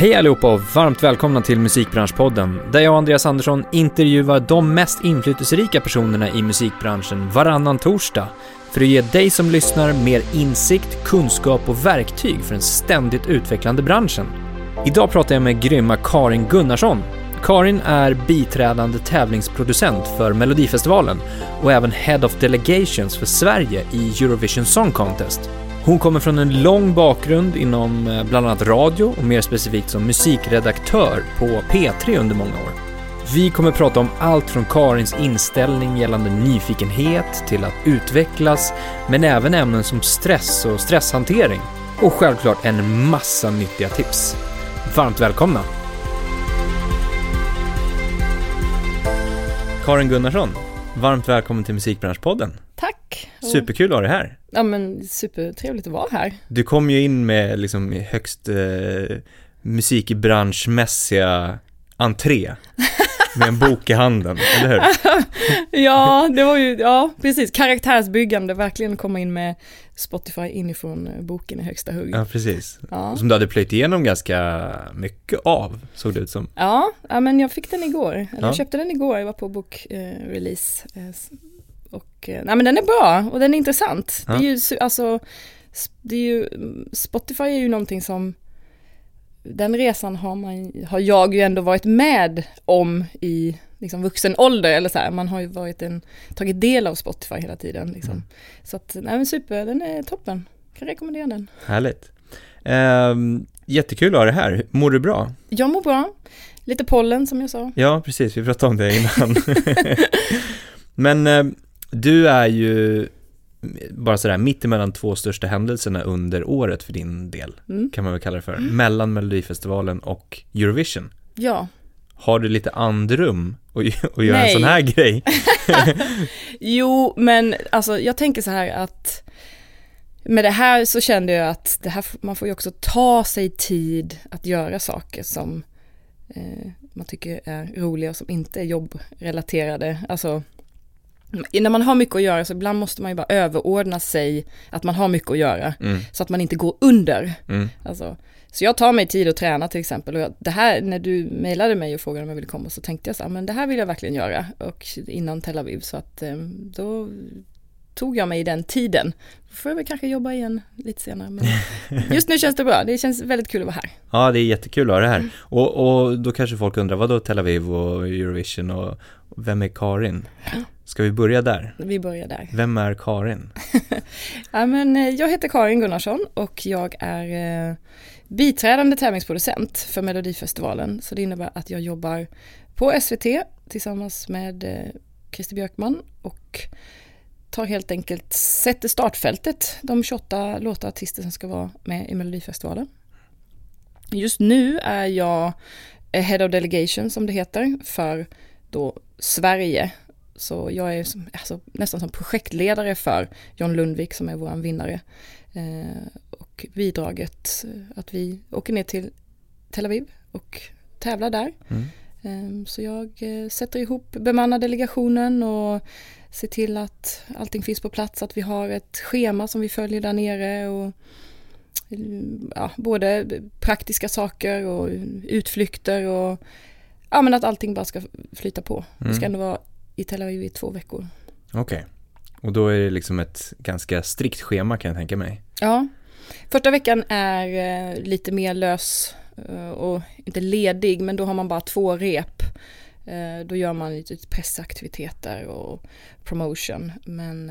Hej allihopa och varmt välkomna till Musikbranschpodden, där jag och Andreas Andersson intervjuar de mest inflytelserika personerna i musikbranschen varannan torsdag för att ge dig som lyssnar mer insikt, kunskap och verktyg för den ständigt utvecklande branschen. Idag pratar jag med grymma Karin Gunnarsson. Karin är biträdande tävlingsproducent för Melodifestivalen och även Head of Delegations för Sverige i Eurovision Song Contest. Hon kommer från en lång bakgrund inom eh, bland annat radio och mer specifikt som musikredaktör på P3 under många år. Vi kommer prata om allt från Karins inställning gällande nyfikenhet till att utvecklas, men även ämnen som stress och stresshantering. Och självklart en massa nyttiga tips. Varmt välkomna! Karin Gunnarsson, varmt välkommen till Musikbranschpodden. Tack! Superkul att ha dig här. ja men supertrevligt att vara här. Du kom ju in med liksom högst eh, musikbranschmässiga entré med en bok i handen, eller hur? ja, det var ju, ja precis, karaktärsbyggande, verkligen komma in med Spotify inifrån eh, boken i högsta hugg. Ja, precis. Ja. Som du hade plöjt igenom ganska mycket av, såg det ut som. Ja, ja, men jag fick den igår, eller Ja. jag köpte den igår, jag var på bokrelease. Eh, och, eh, nej men den är bra och den är intressant. Ja. Det är ju, alltså, det är ju, Spotify är ju någonting som, den resan har, man, har jag ju ändå varit med om i liksom vuxen ålder, eller så här, man har ju varit en, tagit del av Spotify hela tiden. Liksom. Mm. Så att, nej men super, den är toppen. Kan rekommendera den. Härligt. Ehm, jättekul att ha dig här. Mår du bra? Jag mår bra, lite pollen som jag sa. Ja, precis. Vi pratade om det innan. Men eh, du är ju bara sådär mitt emellan två största händelserna under året för din del, Mm. kan man väl kalla det för. Mellan Melodifestivalen och Eurovision. Ja, Har du lite andrum att, att göra en Nej. sån här grej? Jo, men alltså jag tänker så här att med det här så kände jag att det här, man får ju också ta sig tid att göra saker som eh, man tycker är roliga och som inte är jobbrelaterade. Alltså, när man har mycket att göra så ibland måste man ju bara överordna sig att man har mycket att göra Mm, så att man inte går under. mm, Alltså, så jag tar mig tid att träna till exempel. Och jag, det här, när du mejlade mig och frågade om jag ville komma så tänkte jag så här, men det här vill jag verkligen göra. Och innan Tel Aviv så att eh, då tog jag mig den tiden. Då får jag väl kanske jobba igen lite senare. Men just nu känns det bra. Det känns väldigt kul att vara här. Ja, det är jättekul att ha det Mm. här. Och, och då kanske folk undrar, vad då Tel Aviv och Eurovision och och vem är Karin? Ska vi börja där? Vi börjar där. Vem är Karin? Ja, men, eh, jag heter Karin Gunnarsson och jag är eh, biträdande tävlingsproducent för Melodifestivalen. Så det innebär att jag jobbar på SVT tillsammans med eh, Christer Björkman och tar helt enkelt, sätter startfältet, de 28 låtar artister som ska vara med i Melodifestivalen. Just nu är jag eh, Head of Delegation som det heter för då Sverige. Så jag är som, alltså, nästan som projektledare för John Lundvik som är vår vinnare. Eh, och bidraget eh, att vi åker ner till Tel Aviv och tävlar där. Mm. Eh, så jag eh, sätter ihop, bemannar delegationen och ser till att allting finns på plats, att vi har ett schema som vi följer där nere och eh, ja, både praktiska saker och utflykter och ja, men att allting bara ska flyta på. Vi ska Mm. ändå vara i Tel Aviv i två veckor. Okej. Och då är det liksom ett ganska strikt schema kan jag tänka mig. Ja, första veckan är eh, lite mer lös eh, och inte ledig, men då har man bara två rep. Eh, då gör man lite pressaktiviteter och promotion, men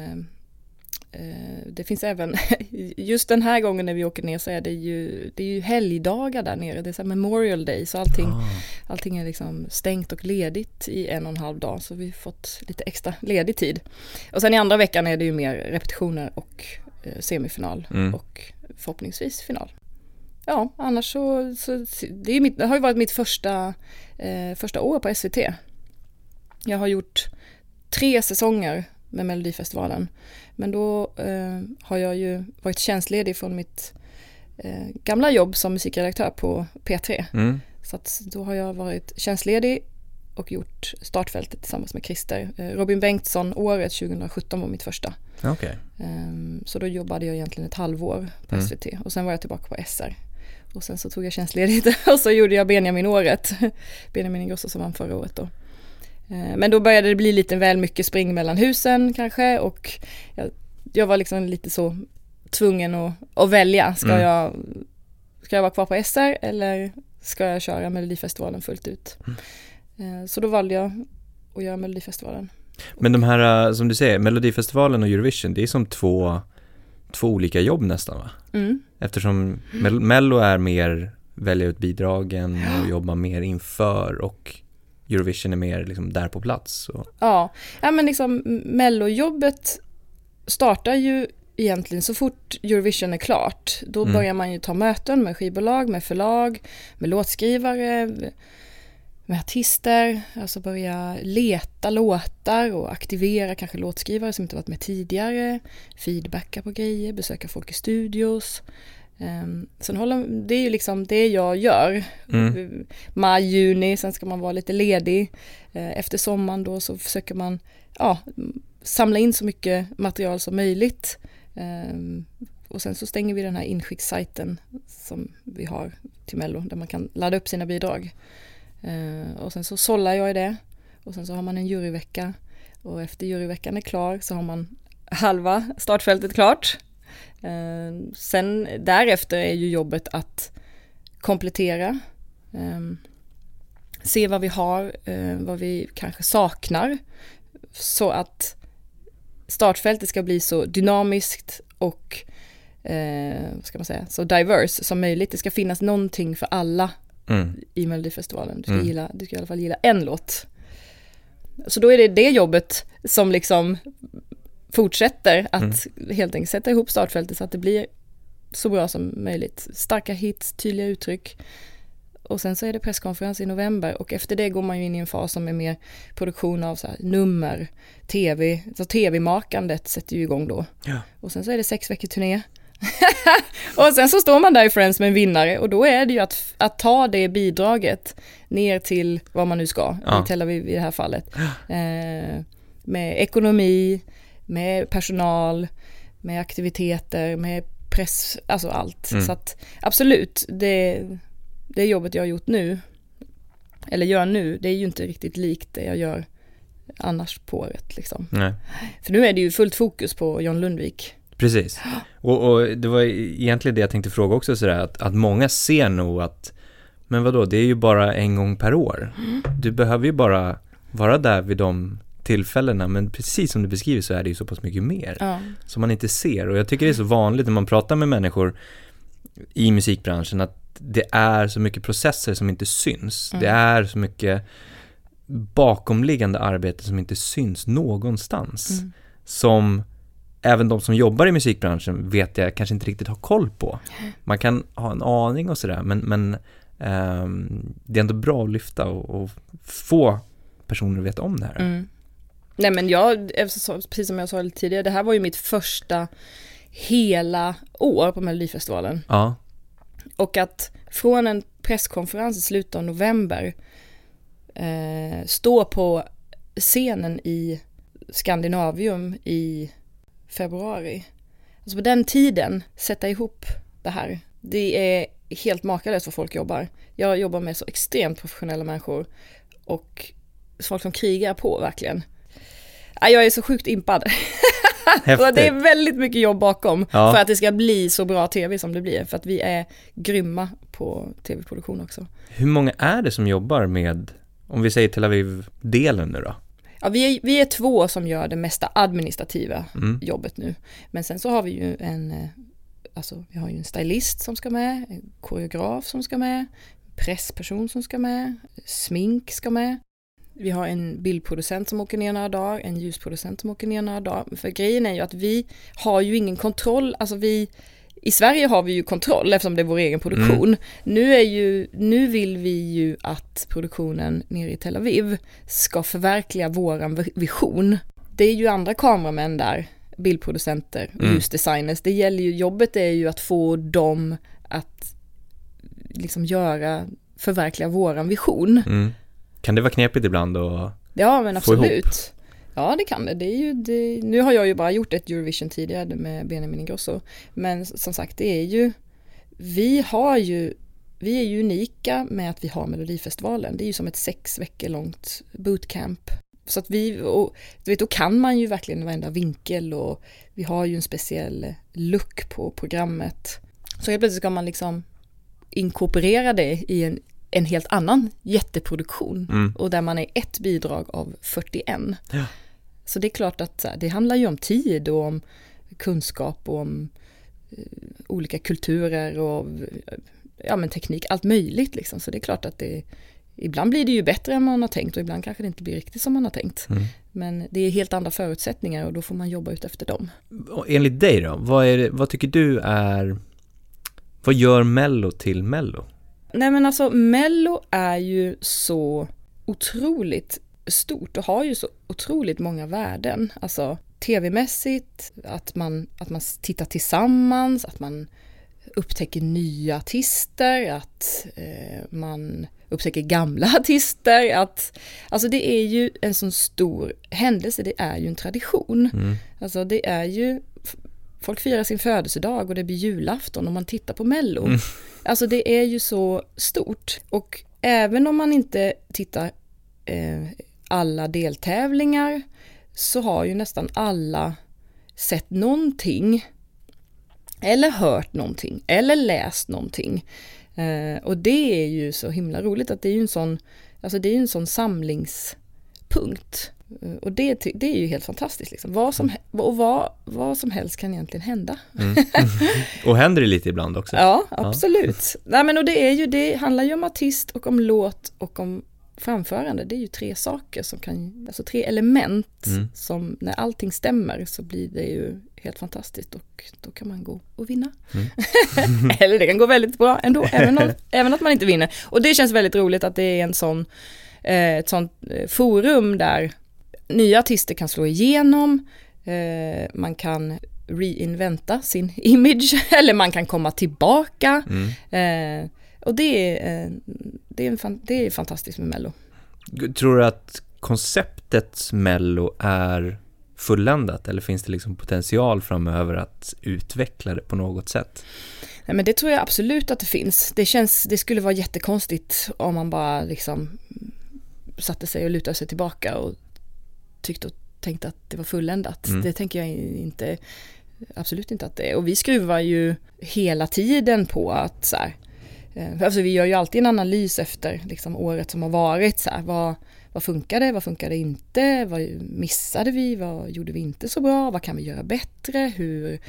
det finns även, just den här gången när vi åker ner så är det ju, det är ju helgdagar där nere, det är så Memorial Day, så allting, Ah. allting är liksom stängt och ledigt i en och en halv dag, så vi har fått lite extra ledig tid. Och sen i andra veckan är det ju mer repetitioner och eh, semifinal Mm. och förhoppningsvis final. Ja, annars så, så det, mitt, det har ju varit mitt första, eh, första år på SVT. Jag har gjort tre säsonger med Melodifestivalen. Men då eh, har jag ju varit tjänstledig från mitt eh, gamla jobb som musikredaktör på P3. Mm. Så att då har jag varit tjänstledig och gjort startfältet tillsammans med Christer. Eh, Robin Bengtsson året 2017 var mitt första. Okej. Ehm, Så då jobbade jag egentligen ett halvår på Mm. SVT och sen var jag tillbaka på SR. Och sen så tog jag tjänstledigt och så gjorde jag Benjamin-året. Benjamin Ingrosso som vann förra året då. Eh, men då började det bli lite väl mycket spring mellan husen kanske och jag, jag var liksom lite så tvungen att, att välja. Ska, mm. jag, ska jag vara kvar på SR eller ska jag köra Melodifestivalen fullt ut? Mm. Så då valde jag att göra Melodifestivalen. Men de här, eh, som du säger, Melodifestivalen och Eurovision, det är som två, två olika jobb nästan va? Mm. Eftersom Mello är mer välja ut bidragen och jobba mer inför och Eurovision är mer liksom där på plats. Och... Ja. ja, men liksom Mellojobbet startar ju egentligen så fort Eurovision är klart. Då mm. börjar man ju ta möten med skivbolag, med förlag, med låtskrivare, med artister, alltså börja leta låtar och aktivera kanske låtskrivare som inte varit med tidigare, feedbacka på grejer, besöka folk i studios. Um, sen håller, det är ju liksom det jag gör. Mm. Maj, juni, sen ska man vara lite ledig. Uh, efter sommaren då så försöker man ja, samla in så mycket material som möjligt. Um, och sen så stänger vi den här inskickssajten som vi har till Mello där man kan ladda upp sina bidrag. Uh, och sen så sållar jag i det. Och sen så har man en juryvecka. Och efter juryveckan är klar så har man halva startfältet klart. Uh, sen därefter är ju jobbet att komplettera. Um, se vad vi har, uh, vad vi kanske saknar. Så att startfältet ska bli så dynamiskt och eh, ska man säga, så diverse som möjligt. Det ska finnas någonting för alla mm. i Melodifestivalen. Du ska, mm. gilla, du ska i alla fall gilla en låt. Så då är det det jobbet som liksom fortsätter att mm. helt enkelt sätta ihop startfältet så att det blir så bra som möjligt. Starka hits, tydliga uttryck. Och sen så är det presskonferens i november och efter det går man ju in i en fas som är mer produktion av så här, nummer, tv, så tv-makandet sätter ju igång då. Ja. Och sen så är det sex veckor turné. och sen så står man där i Friends med en vinnare och då är det ju att, att ta det bidraget ner till vad man nu ska, ja. i Tel Aviv i det här fallet. Eh, med ekonomi, med personal, med aktiviteter, med press, alltså allt. Mm. Så att absolut, det, det jobbet jag har gjort nu, eller gör nu, det är ju inte riktigt likt det jag gör annars på året liksom. Nej. För nu är det ju fullt fokus på John Lundvik. Precis. Och, och, det var egentligen det jag tänkte fråga också sådär, att, att många ser nog att, men vadå, det är ju bara en gång per år. Mm. Du behöver ju bara vara där vid de tillfällena, men precis som du beskriver så är det ju så pass mycket mer ja. som man inte ser. Och jag tycker det är så vanligt när man pratar med människor i musikbranschen att det är så mycket processer som inte syns. Mm. Det är så mycket bakomliggande arbete som inte syns någonstans. Mm. Som även de som jobbar i musikbranschen vet jag kanske inte riktigt har koll på. Man kan ha en aning och sådär men, men um, det är ändå bra att lyfta och, och, få personer att veta om det här. Mm. Nej men jag, precis som jag sa lite tidigare, det här var ju mitt första hela år på Melodifestivalen. Ja. Och att från en presskonferens i slutet av november eh, stå på scenen i Skandinavium i februari. Alltså på den tiden, sätta ihop det här. Det är helt makalöst vad folk jobbar. Jag jobbar med så extremt professionella människor och folk som krigar på verkligen. Jag är så sjukt impad. så det är väldigt mycket jobb bakom ja. för att det ska bli så bra tv som det blir. För att vi är grymma på tv-produktion också. Hur många är det som jobbar med, om vi säger Tel Aviv-delen nu då? Ja, vi är, vi är två som gör det mesta administrativa mm. jobbet nu. Men sen så har vi ju en, eh, alltså vi har ju en stylist som ska med, en koreograf som ska med, pressperson som ska med, smink ska med. Vi har en bildproducent som åker ner några dagar, en ljusproducent som åker ner några dagar. För grejen är ju att vi har ju ingen kontroll, alltså vi i Sverige har vi ju kontroll eftersom det är vår egen produktion. Mm. Nu, är ju, nu vill vi ju att produktionen nere i Tel Aviv ska förverkliga våran vision. Det är ju andra kameramän där, bildproducenter och mm. ljusdesigners. Det gäller ju, jobbet är ju att få dem att liksom göra, förverkliga våran vision. Mm. Kan det vara knepigt ibland att Ja men absolut. Ja det kan det. det, är ju, det nu har jag ju bara gjort ett Eurovision tidigare med Benjamin Ingrosso. Men som sagt det är ju, vi har ju vi är ju unika med att vi har Melodifestivalen. Det är ju som ett sex veckor långt bootcamp. Så att vi, och du vet, då kan man ju verkligen varenda vinkel och vi har ju en speciell look på programmet. Så helt plötsligt ska man liksom inkorporera det i en, en helt annan jätteproduktion Mm. och där man är ett bidrag av 41. Ja. Så det är klart att det handlar ju om tid och om kunskap och om eh, olika kulturer och eh, ja, men teknik, allt möjligt liksom. Så det är klart att det Ibland blir det ju bättre än man har tänkt och ibland kanske det inte blir riktigt som man har tänkt. Mm. Men det är helt andra förutsättningar och då får man jobba ut efter dem. Och enligt dig då, vad, är vad tycker du är, vad gör Mello till Mello? Nej men alltså Mello är ju så otroligt stort och har ju så otroligt många värden. Alltså tv-mässigt, att man, att man tittar tillsammans, att man upptäcker nya artister, att eh, man upptäcker gamla artister. Att, alltså det är ju en sån stor händelse, det är ju en tradition. Mm. Alltså det är ju, folk firar sin födelsedag och det blir julafton och man tittar på Mello. Mm. Alltså det är ju så stort. Och även om man inte tittar eh, alla deltävlingar så har ju nästan alla sett någonting eller hört någonting eller läst någonting. Eh, och det är ju så himla roligt att det är ju en sån, alltså det är en sån samlingspunkt. Eh, Och det, det är ju helt fantastiskt. Liksom. Vad, som, och vad, vad som helst kan egentligen hända. Mm. Och händer det lite ibland också? Ja, absolut. Nej, men och det, är ju, det handlar ju om artist och om låt och om framförande. Det är ju tre saker som kan, alltså tre element Mm. som när allting stämmer så blir det ju helt fantastiskt och då kan man gå och vinna. Mm. Eller det kan gå väldigt bra ändå, även, om, även att man inte vinner. Och det känns väldigt roligt att det är en sån, eh, ett sånt eh, forum där nya artister kan slå igenom, eh, man kan reinventa sin image, eller man kan komma tillbaka. Mm. Eh, och det är, eh, det, är en det är fantastiskt med Mello. Tror du att konceptet Mello är fulländat eller finns det liksom potential framöver att utveckla det på något sätt? Nej, men det tror jag absolut att det finns. Det, känns, det skulle vara jättekonstigt om man bara liksom satte sig och lutade sig tillbaka och tyckte och tänkte att det var fulländat. Mm. Det tänker jag inte, absolut inte att det är. Och vi skruvar ju hela tiden på att så här, eh, alltså vi gör ju alltid en analys efter liksom året som har varit. Så här, vad, vad funkade, vad funkade inte, vad missade vi, vad gjorde vi inte så bra, vad kan vi göra bättre, hur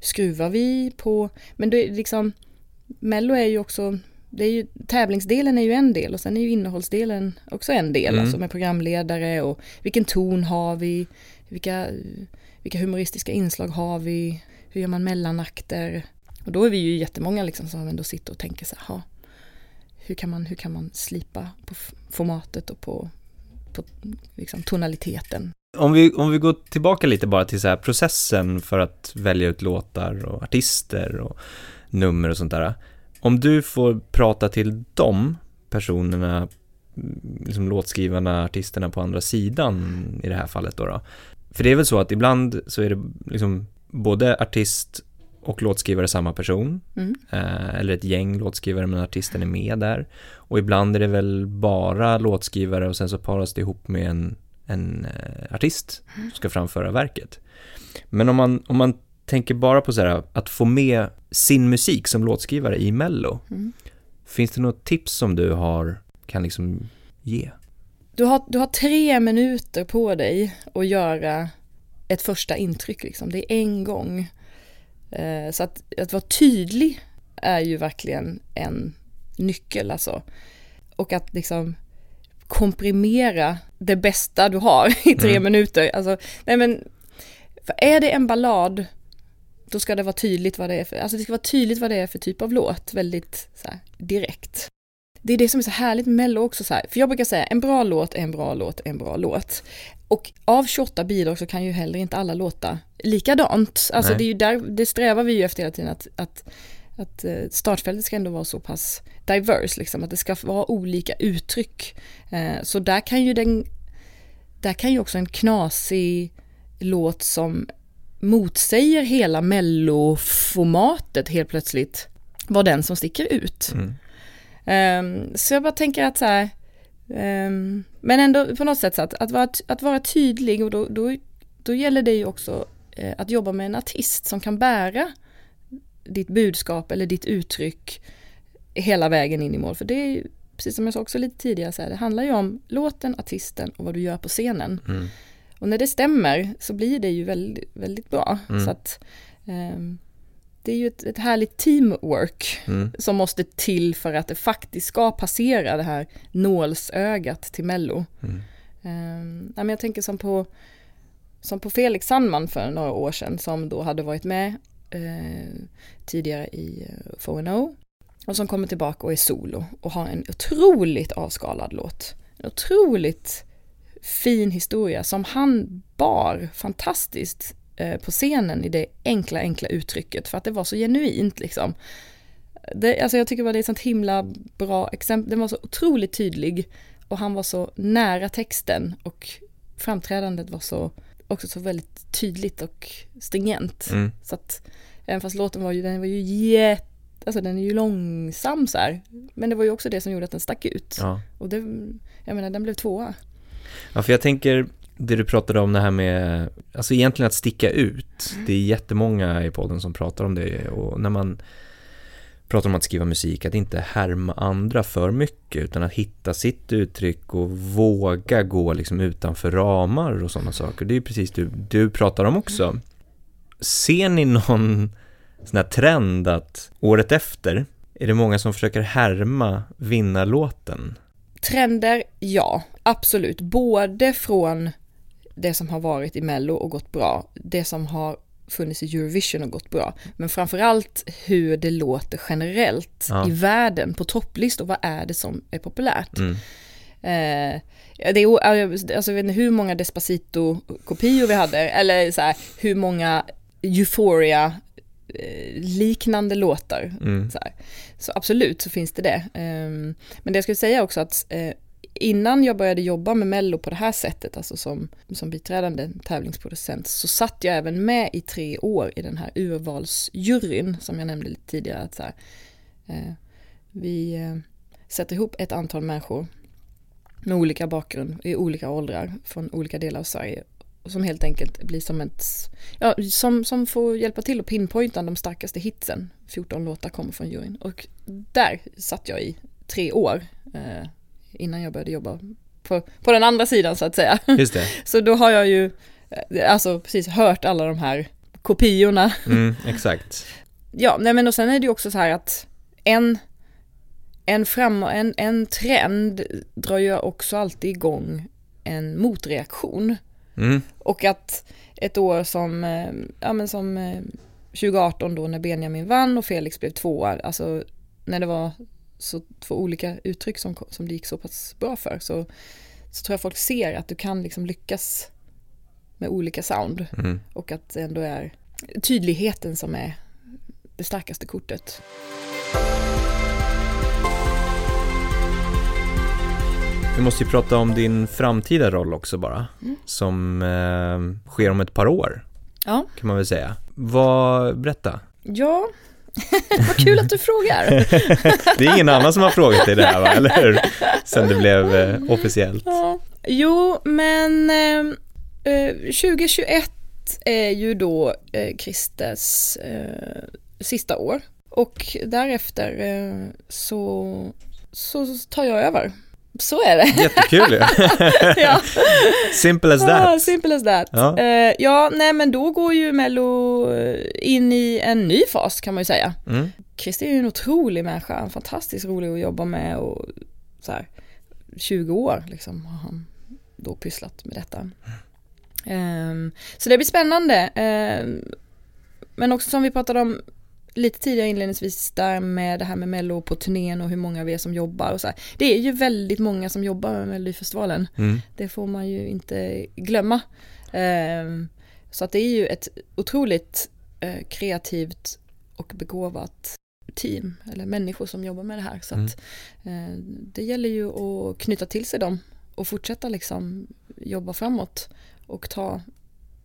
skruvar vi på, men det är liksom, Mello är ju också, det är ju, tävlingsdelen är ju en del och sen är ju innehållsdelen också en del, Mm. alltså med programledare och vilken ton har vi, vilka, vilka humoristiska inslag har vi, hur gör man mellanakter, och då är vi ju jättemånga liksom som ändå sitter och tänker så här, "Ha, hur kan man, hur kan man slipa på formatet och på, på liksom tonaliteten. Om vi, om vi går tillbaka lite bara till så processen för att välja ut låtar och artister och nummer och sånt där. Om du får prata till de personerna, mm, liksom låtskrivarna, artisterna på andra sidan i det här fallet då, då. För det är väl så att ibland så är det liksom både artist och låtskrivare samma person, Mm. eh, eller ett gäng låtskrivare men artisten är med där. Och ibland är det väl bara låtskrivare och sen så paras det ihop med en, en eh, artist som ska framföra verket. Men om man, om man tänker bara på så här, att få med sin musik som låtskrivare i Mello, Mm. finns det något tips som du har, kan liksom ge? Du, har, du har tre minuter på dig att göra ett första intryck, liksom. det är en gång. Eh, så att, att vara tydlig är ju verkligen en nyckel alltså. Och att liksom komprimera det bästa du har i tre Mm. minuter. Alltså, nej men, för är det en ballad, då ska det vara tydligt vad det är för, alltså det ska vara tydligt vad det är för typ av låt, väldigt så här, direkt. Det är det som är så härligt med Mello också så här, för jag brukar säga en bra låt är en bra låt är en bra låt. Och av 28 bidrag så kan ju heller inte alla låta likadant. Alltså Nej. det är ju där, det strävar vi ju efter hela tiden att, att, att eh, startfältet ska ändå vara så pass diverse, liksom, att det ska vara olika uttryck. Eh, Så där kan ju den, där kan ju också en knasig låt som motsäger hela melloformatet helt plötsligt vara den som sticker ut. Mm. Um, så jag bara tänker att så här, um, men ändå på något sätt så att, att, vara, att vara tydlig och då, då, då gäller det ju också uh, att jobba med en artist som kan bära ditt budskap eller ditt uttryck hela vägen in i mål. För det är ju, precis som jag sa också lite tidigare, så här, det handlar ju om låten, artisten och vad du gör på scenen. Mm. Och när det stämmer så blir det ju väldigt, väldigt bra. Mm. Så att um, det är ju ett, ett härligt teamwork Mm. som måste till för att det faktiskt ska passera det här nålsögat till Mello. Mm. Ja, men jag tänker som på, som på Felix Sandman för några år sedan som då hade varit med eh, tidigare i uh, 4NO och som kommer tillbaka och är solo och har en otroligt avskalad låt. En otroligt fin historia som han bar fantastiskt eh, på scenen i det enkla, enkla uttrycket för att det var så genuint liksom. Det, alltså jag tycker bara det är ett sånt himla bra exempel. Den var så otroligt tydlig och han var så nära texten och framträdandet var så också så väldigt tydligt och stringent. Mm. Så att även fast låten var ju, den var ju jätte, alltså den är ju långsam så här. Men det var ju också det som gjorde att den stack ut. Ja. Och det, jag menar den blev tvåa ja, för jag tänker det du pratade om det här med, alltså egentligen att sticka ut. Det är jättemånga i podden som pratar om det och när man pratar om att skriva musik, att inte härma andra för mycket utan att hitta sitt uttryck och våga gå liksom utanför ramar och sådana saker. Det är ju precis det du pratar om också. Ser ni någon sån här trend att året efter är det många som försöker härma vinnarlåten? Trender, ja, absolut. Både från det som har varit i Mello och gått bra, det som har funnits i Eurovision och gått bra, men framförallt hur det låter generellt Ja. i världen på topplistor. Vad är det som är populärt? Mm. Eh, det är, alltså, jag vet inte hur många Despacito-kopior vi hade, eller så här, hur många Euphoria eh, liknande låtar. Mm. Så, så absolut så finns det det. Ehm, men det jag skulle säga också att eh, innan jag började jobba med Mello på det här sättet, alltså som, som biträdande tävlingsproducent, så satt jag även med i tre år i den här urvalsjuryn som jag nämnde lite tidigare. Att så här, eh, vi eh, sätter ihop ett antal människor med olika bakgrund i olika åldrar från olika delar av Sverige som helt enkelt blir som ett, ja, som, som får hjälpa till att pinpointa de starkaste hitsen. 14 låtar kommer från juryn och där satt jag i tre år eh, innan jag började jobba på, på den andra sidan så att säga. Just det. Så då har jag ju eh, alltså precis hört alla de här kopiorna. Mm, exakt. Ja, nej men och sen är det ju också så här att en, en, fram, en, en trend drar ju också alltid igång en motreaktion. Mm, Och att ett år som, eh, ja men som eh, 2018 då när Benjamin vann och Felix blev tvåa, alltså när det var så två olika uttryck som, som det gick så pass bra för så, så tror jag folk ser att du kan liksom lyckas med olika sound mm. och att det ändå är tydligheten som är det starkaste kortet. Vi måste ju prata om din framtida roll också bara, Mm. som eh, sker om ett par år, Ja, kan man väl säga. Vad, berätta. ja. vad kul att du frågar. Det är ingen annan som har frågat dig det här, va? eller hur? Sen det blev eh, officiellt. Ja. Jo, men eh, eh, 2021 är ju då eh, Christers eh, sista år och därefter eh, så, så tar jag över. Så är det. Jättekul ju. ja. Simple as that. simple as that. Ja. Eh, ja, nej men då går ju Mello eh, in i en ny fas kan man ju säga. Mm. Christer är ju en otrolig människa, fantastiskt rolig att jobba med och så här 20 år liksom har han då pysslat med detta. Ehm, så det blir spännande. Ehm, men också som vi pratade om lite tidigare inledningsvis där med det här med Mello på turnén och hur många vi är som jobbar och så här. Det är ju väldigt många som jobbar med Melodifestivalen. Mm. Det får man ju inte glömma. Ehm, så att det är ju ett otroligt eh, kreativt och begåvat team eller människor som jobbar med det här. Så att eh, det gäller ju att knyta till sig dem och fortsätta liksom jobba framåt och ta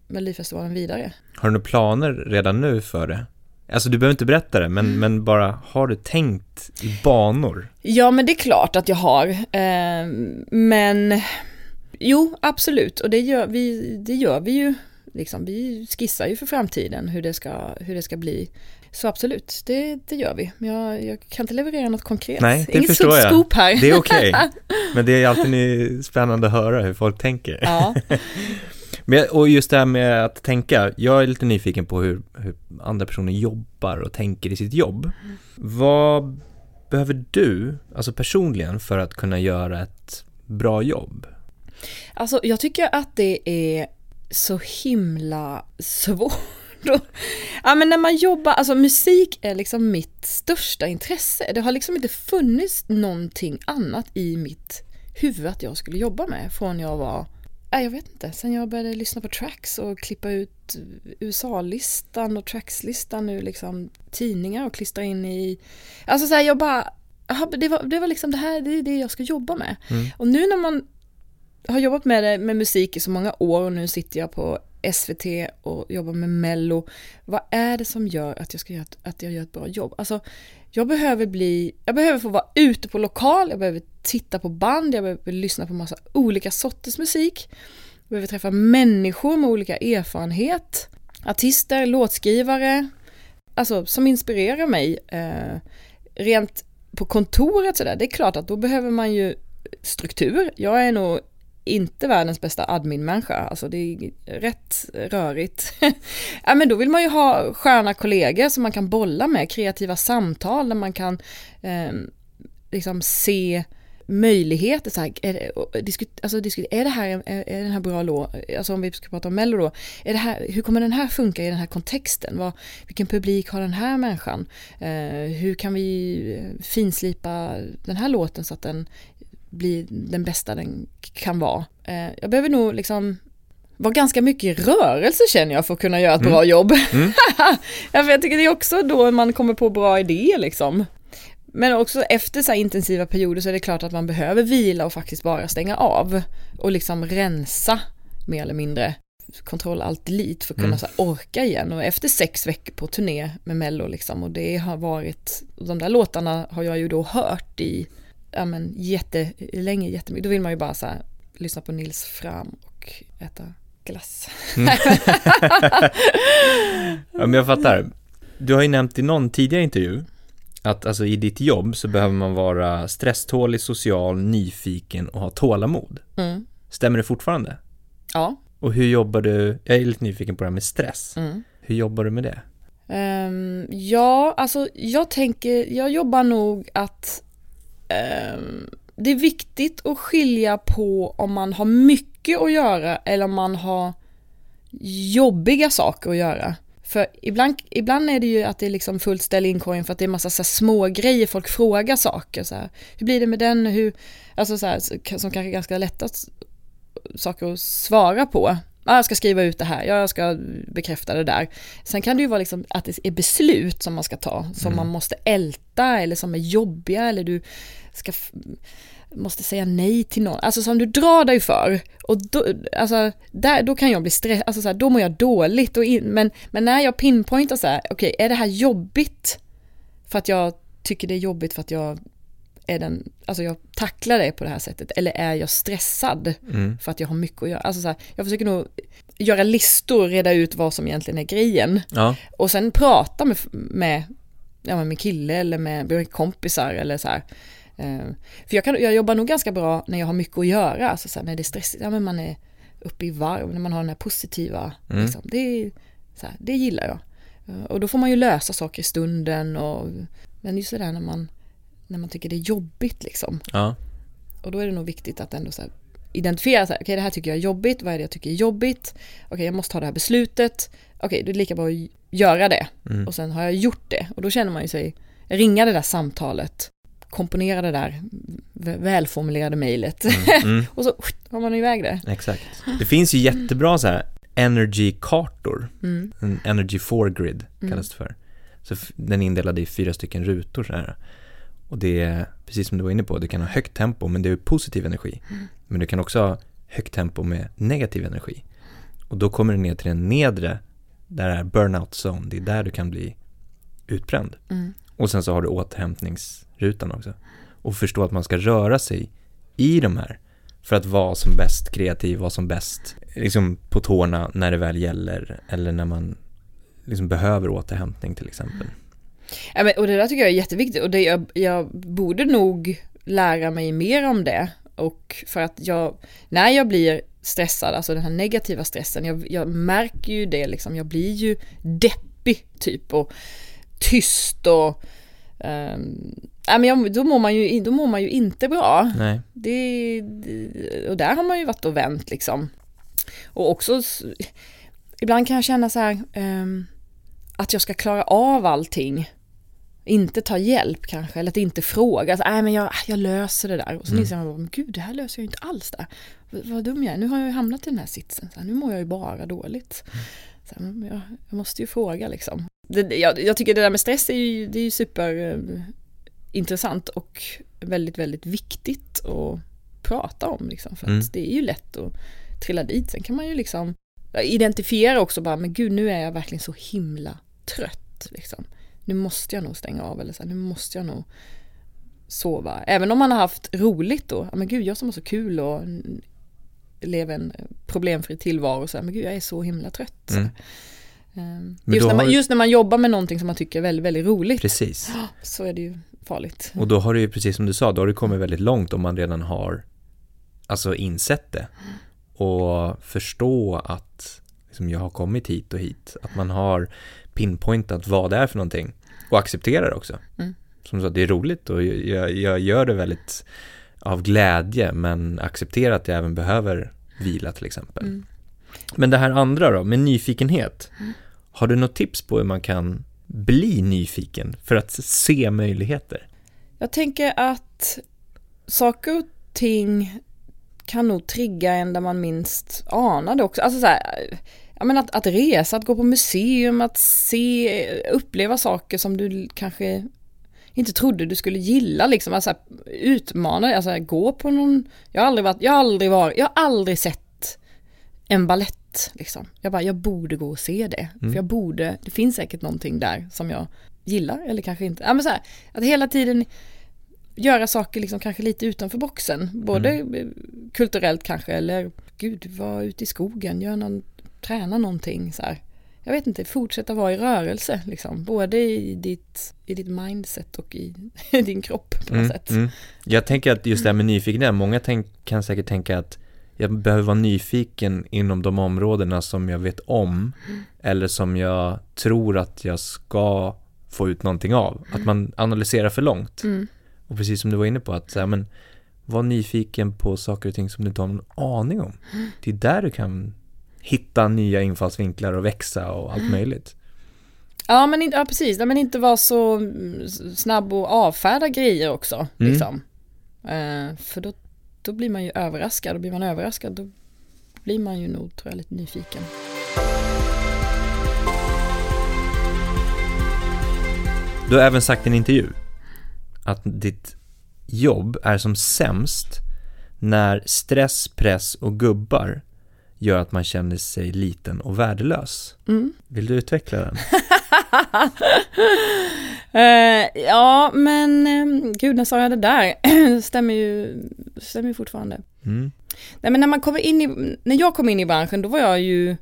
Melodifestivalen vidare. Har du några planer redan nu för det? Alltså du behöver inte berätta det, men, men bara har du tänkt i banor? Ja, men det är klart att jag har. Eh, men jo, absolut. Och det gör vi, det gör vi ju. Liksom, vi skissar ju för framtiden hur det ska, hur det ska bli. Så absolut, det, det gör vi. Men jag, jag kan inte leverera något konkret. Nej, det Inget förstår jag. scoop här. Det är okej. Men det är alltid spännande att höra hur folk tänker. Ja. Men, och just det här med att tänka, jag är lite nyfiken på hur, hur andra personer jobbar och tänker i sitt jobb. Vad behöver du, alltså personligen, för att kunna göra ett bra jobb? Alltså jag tycker att det är så himla svårt. ja men när man jobbar, alltså musik är liksom mitt största intresse. Det har liksom inte funnits någonting annat i mitt huvud att jag skulle jobba med från jag var jag vet inte. Sen jag började lyssna på tracks och klippa ut USA-listan och trackslistan ur liksom tidningar och klistra in i... Alltså så här, jag bara... Det var, det var liksom det här, det är det jag ska jobba med. Mm. Och nu när man har jobbat med det, med musik i så många år och nu sitter jag på SVT och jobbar med Mello. Vad är det som gör att jag, ska göra, att jag gör ett bra jobb? Alltså, jag behöver bli, jag behöver få vara ute på lokal, jag behöver titta på band, jag behöver lyssna på massa olika sorters musik. Jag behöver träffa människor med olika erfarenhet, artister, låtskrivare, alltså som inspirerar mig. Eh, rent på kontoret sådär, det är klart att då behöver man ju struktur. Jag är nog inte världens bästa admin-människa, alltså det är rätt rörigt. ja men då vill man ju ha sköna kollegor som man kan bolla med, kreativa samtal där man kan eh, liksom se möjligheter, så här, är, det, diskut, alltså, diskut, är det här är, är den här bra låt, alltså om vi ska prata om Mello då, är det här, hur kommer den här funka i den här kontexten? Vad, vilken publik har den här människan? Eh, hur kan vi finslipa den här låten så att den bli den bästa den kan vara. Eh, jag behöver nog liksom vara ganska mycket i rörelse känner jag för att kunna göra ett Mm. bra jobb. Mm. jag tycker det är också då man kommer på bra idéer liksom. Men också efter så här intensiva perioder så är det klart att man behöver vila och faktiskt bara stänga av och liksom rensa mer eller mindre. Kontroll alt delete för att kunna Mm. orka igen och efter sex veckor på turné med Mello liksom och det har varit, de där låtarna har jag ju då hört i ja men jättelänge, jättemycket. Då vill man ju bara så här, lyssna på Nils Fram och äta glass. Ja, men jag fattar. Du har ju nämnt i någon tidigare intervju att alltså i ditt jobb så behöver man vara stresstålig, social, nyfiken och ha tålamod. Mm. Stämmer det fortfarande? Ja. Och hur jobbar du, jag är lite nyfiken på det här med stress. Mm. Hur jobbar du med det? Ehm, ja, alltså jag tänker, jag jobbar nog att Ehm, det är viktigt att skilja på om man har mycket att göra eller om man har jobbiga saker att göra. För ibland, ibland är det ju att det är liksom fullt ställ inkorgen för att det är massa så här små grejer folk frågar saker. Så här, hur blir det med den? Hur, alltså så här, som kanske är ganska lätta saker att svara på. Ja, jag ska skriva ut det här, ja, jag ska bekräfta det där. Sen kan det ju vara liksom att det är beslut som man ska ta, som Mm. man måste älta eller som är jobbiga eller du ska måste säga nej till någon, alltså som du drar dig för. Och då, alltså, där, då kan jag bli stressad, alltså så här, då mår jag dåligt. Och in, men, men när jag pinpointar så här, okej, är det här jobbigt för att jag tycker det är jobbigt för att jag är den, alltså jag tacklar det på det här sättet, eller är jag stressad Mm. för att jag har mycket att göra? Alltså så här, jag försöker nog göra listor, reda ut vad som egentligen är grejen. Ja, Och sen prata med, med, ja, med min kille eller med, med kompisar eller så här. Eh, för jag, kan, jag jobbar nog ganska bra när jag har mycket att göra, alltså så här, när det är stressigt, ja men man är uppe i varv, när man har den här positiva, Mm. liksom, det, så här, det gillar jag. Eh, Och då får man ju lösa saker i stunden och, men just det där när man, när man tycker det är jobbigt liksom. ja, Och då är det nog viktigt att ändå så här, identifiera så här, okej det här tycker jag är jobbigt, vad är det jag tycker är jobbigt? Okej jag måste ta det här beslutet, okej är det lika bra att göra det. mm. Och sen har jag gjort det och då känner man ju sig, ringa det där samtalet, komponera det där välformulerade mejlet Mm. Mm. och så har man iväg det. Exakt. Det finns ju jättebra så här energy-kartor. Mm. En energy foregrid Mm. kallas det för. Så den är indelad i fyra stycken rutor så här. Och det är, precis som du var inne på, du kan ha högt tempo men det är positiv energi. Mm. Men du kan också ha högt tempo med negativ energi. Och då kommer du ner till den nedre, där är burnout zone, det är där du kan bli utbränd. Mm. Och sen så har du återhämtningsrutan också. Och förstå att man ska röra sig i de här för att vara som bäst kreativ, vara som bäst liksom på tårna när det väl gäller eller när man liksom behöver återhämtning till exempel. Ja, men, och det där tycker jag är jätteviktigt och det, jag, jag borde nog lära mig mer om det. Och för att jag, när jag blir stressad, alltså den här negativa stressen, jag, jag märker ju det liksom, jag blir ju deppig typ och tyst och um, ja, men jag, då, mår man ju, då mår man ju inte bra. Nej. Det, det, och där har man ju varit och vänt liksom. Och också, ibland kan jag känna så här, um, att jag ska klara av allting. Inte ta hjälp kanske, eller att inte fråga. Alltså, Nej men jag, jag löser det där. Och så mm. inser man, gud det här löser jag inte alls där. Vad, vad dum jag är, nu har jag ju hamnat i den här sitsen. Så här, nu mår jag ju bara dåligt. Så här, jag, jag, måste ju fråga liksom. Det, jag, jag, tycker det där med stress är ju, det är ju super uh, intressant och väldigt, väldigt viktigt att prata om. Liksom, för att mm. det är ju lätt att trilla dit. Sen kan man ju liksom identifiera också bara, men gud nu är jag verkligen så himla trött. Liksom. Nu måste jag nog stänga av eller så här, nu måste jag nog sova. Även om man har haft roligt då, men gud jag som har så kul och lever en problemfri tillvaro, så här, men gud jag är så himla trött. Mm. Um, just, när man, just när man jobbar med någonting som man tycker är väldigt, väldigt roligt. Precis. Så är det ju farligt. Och då har du ju, precis som du sa, då har du kommit väldigt långt om man redan har alltså insett det. Och förstå att liksom, jag har kommit hit och hit. Att man har pinpointat vad det är för någonting. Och accepterar det också. Mm. Som sagt, det är roligt och jag, jag gör det väldigt av glädje men acceptera att jag även behöver vila till exempel. Mm. Men det här andra då, med nyfikenhet. Mm. Har du något tips på hur man kan bli nyfiken för att se möjligheter? Jag tänker att saker och ting kan nog trigga en där man minst anade också. Alltså så här, ja, men att, att resa, att gå på museum, att se, uppleva saker som du kanske inte trodde du skulle gilla liksom. Alltså utmana alltså gå på någon, jag har aldrig varit, jag har aldrig varit, jag har aldrig sett en ballett liksom. Jag bara, jag borde gå och se det. Mm. För jag borde, det finns säkert någonting där som jag gillar eller kanske inte. Ja men så här, att hela tiden göra saker liksom kanske lite utanför boxen. Både mm. kulturellt kanske eller gud, vara ute i skogen, gör någon, träna någonting så här. Jag vet inte, fortsätta vara i rörelse liksom. Både i ditt, i ditt mindset och i, i din kropp på något mm, sätt. Mm. Jag tänker att just det här med nyfikenhet, många tänk, kan säkert tänka att jag behöver vara nyfiken inom de områdena som jag vet om mm. eller som jag tror att jag ska få ut någonting av. Att man analyserar för långt. Mm. Och precis som du var inne på, att så men, var nyfiken på saker och ting som du inte har någon aning om. Det är där du kan hitta nya infallsvinklar och växa och allt möjligt. Ja, men ja, precis, men inte vara så snabb och avfärda grejer också. Mm. Liksom. Uh, för då, då blir man ju överraskad och blir man överraskad då blir man ju nog, tror jag, lite nyfiken. Du har även sagt i en intervju att ditt jobb är som sämst när stress, press och gubbar gör att man känner sig liten och värdelös. Mm. Vill du utveckla den? uh, ja, men um, gud, när sa jag det där? stämmer ju stämmer ju fortfarande. Mm. Nej, men när, man kommer in i, när jag kom in i branschen, då var jag ju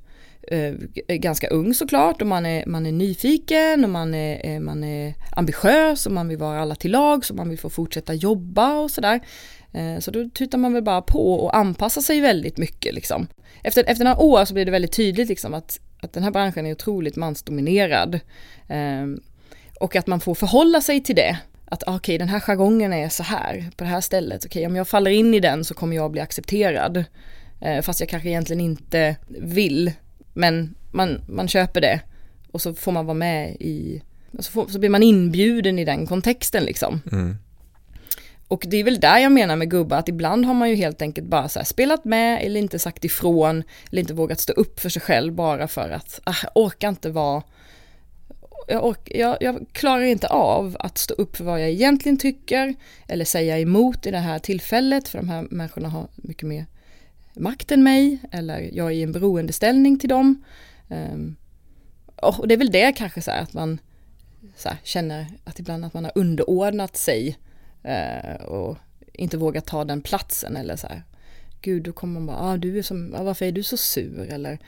eh, ganska ung såklart och man är, man är nyfiken och man är, eh, man är ambitiös och man vill vara alla till lag så man vill få fortsätta jobba och sådär. Eh, så då tutar man väl bara på och anpassar sig väldigt mycket liksom. Efter, efter några år så blir det väldigt tydligt liksom att, att den här branschen är otroligt mansdominerad. Ehm, och att man får förhålla sig till det. Att ah, okej, okay, den här jargongen är så här på det här stället. Okej, okay, om jag faller in i den så kommer jag bli accepterad. Eh, fast jag kanske egentligen inte vill. Men man, man köper det och så får man vara med i, så, får, så blir man inbjuden i den kontexten liksom. Mm. Och det är väl där jag menar med gubbar, att ibland har man ju helt enkelt bara så spelat med eller inte sagt ifrån eller inte vågat stå upp för sig själv bara för att, ah, jag orkar inte vara jag, ork, jag, jag, klarar inte av att stå upp för vad jag egentligen tycker eller säga emot i det här tillfället för de här människorna har mycket mer makt än mig eller jag är i en beroendeställning till dem. Um, och det är väl det kanske så här att man så här, känner att ibland att man har underordnat sig eh, och inte vågar ta den platsen eller så här. Gud, då kommer man bara, ah, du är som, ah, varför är du så sur eller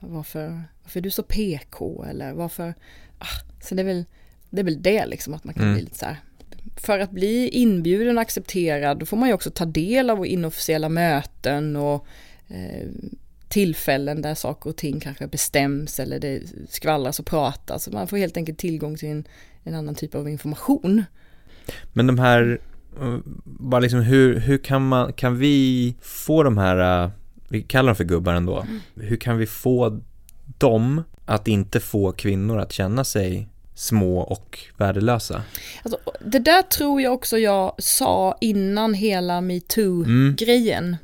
varför, varför är du så PK eller varför, ah, så det är väl det, är väl det liksom att man kan mm. bli lite så här. För att bli inbjuden och accepterad då får man ju också ta del av inofficiella möten och eh, tillfällen där saker och ting kanske bestäms eller det skvallras och pratas. Man får helt enkelt tillgång till en, en annan typ av information. Men de här, eh, bara liksom hur, hur kan man, kan vi få de här, eh, vi kallar dem för gubbar ändå, mm. hur kan vi få dem att inte få kvinnor att känna sig små och värdelösa. Alltså, det där tror jag också jag sa innan hela metoo-grejen. Mm.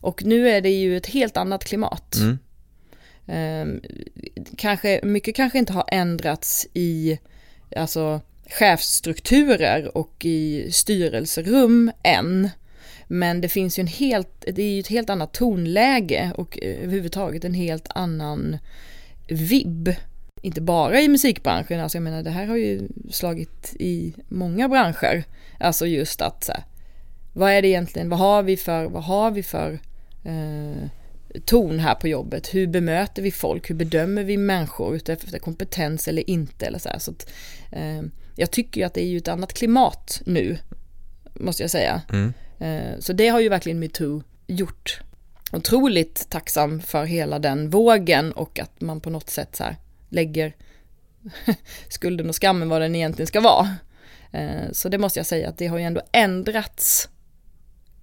Och nu är det ju ett helt annat klimat. Mm. Um, kanske, mycket kanske inte har ändrats i alltså, chefsstrukturer och i styrelserum än. Men det finns ju en helt, det är ju ett helt annat tonläge och eh, överhuvudtaget en helt annan vibb inte bara i musikbranschen, alltså jag menar det här har ju slagit i många branscher. Alltså just att så här, vad är det egentligen, vad har vi för, vad har vi för eh, ton här på jobbet? Hur bemöter vi folk? Hur bedömer vi människor utefter kompetens eller inte? Eller så här, så att, eh, jag tycker ju att det är ju ett annat klimat nu, måste jag säga. Mm. Eh, så det har ju verkligen metoo gjort. Otroligt tacksam för hela den vågen och att man på något sätt så lägger skulden och skammen vad den egentligen ska vara. Eh, så det måste jag säga att det har ju ändå ändrats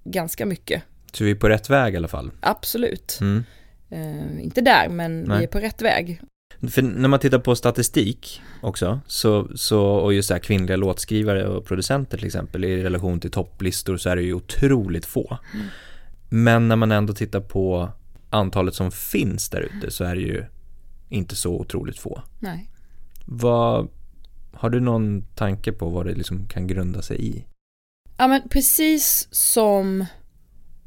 ganska mycket. Så vi är på rätt väg i alla fall? Absolut. Mm. Uh, inte där, men Nej. vi är på rätt väg. För när man tittar på statistik också, så, så, och just så här kvinnliga låtskrivare och producenter till exempel i relation till topplistor så är det ju otroligt få. Mm. Men när man ändå tittar på antalet som finns där ute så är det ju inte så otroligt få. Nej. Vad, har du någon tanke på vad det liksom kan grunda sig i? Ja men precis som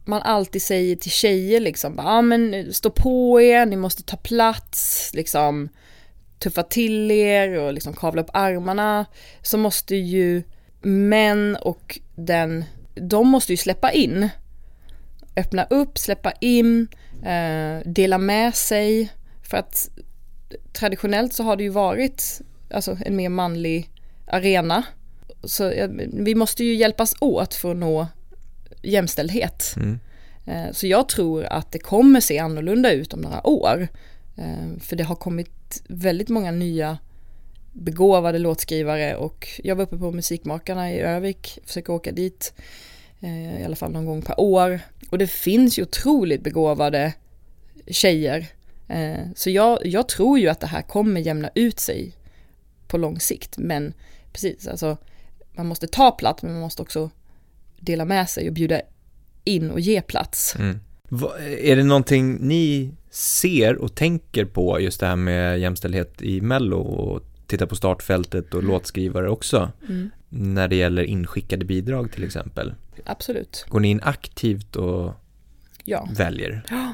man alltid säger till tjejer liksom, ja men stå på er, ni måste ta plats, liksom tuffa till er och liksom kavla upp armarna, så måste ju män och den, de måste ju släppa in. Öppna upp, släppa in, eh, dela med sig. För att traditionellt så har det ju varit alltså, en mer manlig arena. Så vi måste ju hjälpas åt för att nå jämställdhet. Mm. Eh, så jag tror att det kommer se annorlunda ut om några år. Eh, för det har kommit väldigt många nya begåvade låtskrivare och jag var uppe på Musikmakarna i Övik, försöker åka dit eh, i alla fall någon gång per år. Och det finns ju otroligt begåvade tjejer så jag, jag tror ju att det här kommer jämna ut sig på lång sikt. Men precis, alltså man måste ta plats men man måste också dela med sig och bjuda in och ge plats. Mm. Är det någonting ni ser och tänker på just det här med jämställdhet i Mello och titta på startfältet och mm. låtskrivare också? Mm. När det gäller inskickade bidrag till exempel? Absolut. Går ni in aktivt och ja. väljer? Ja.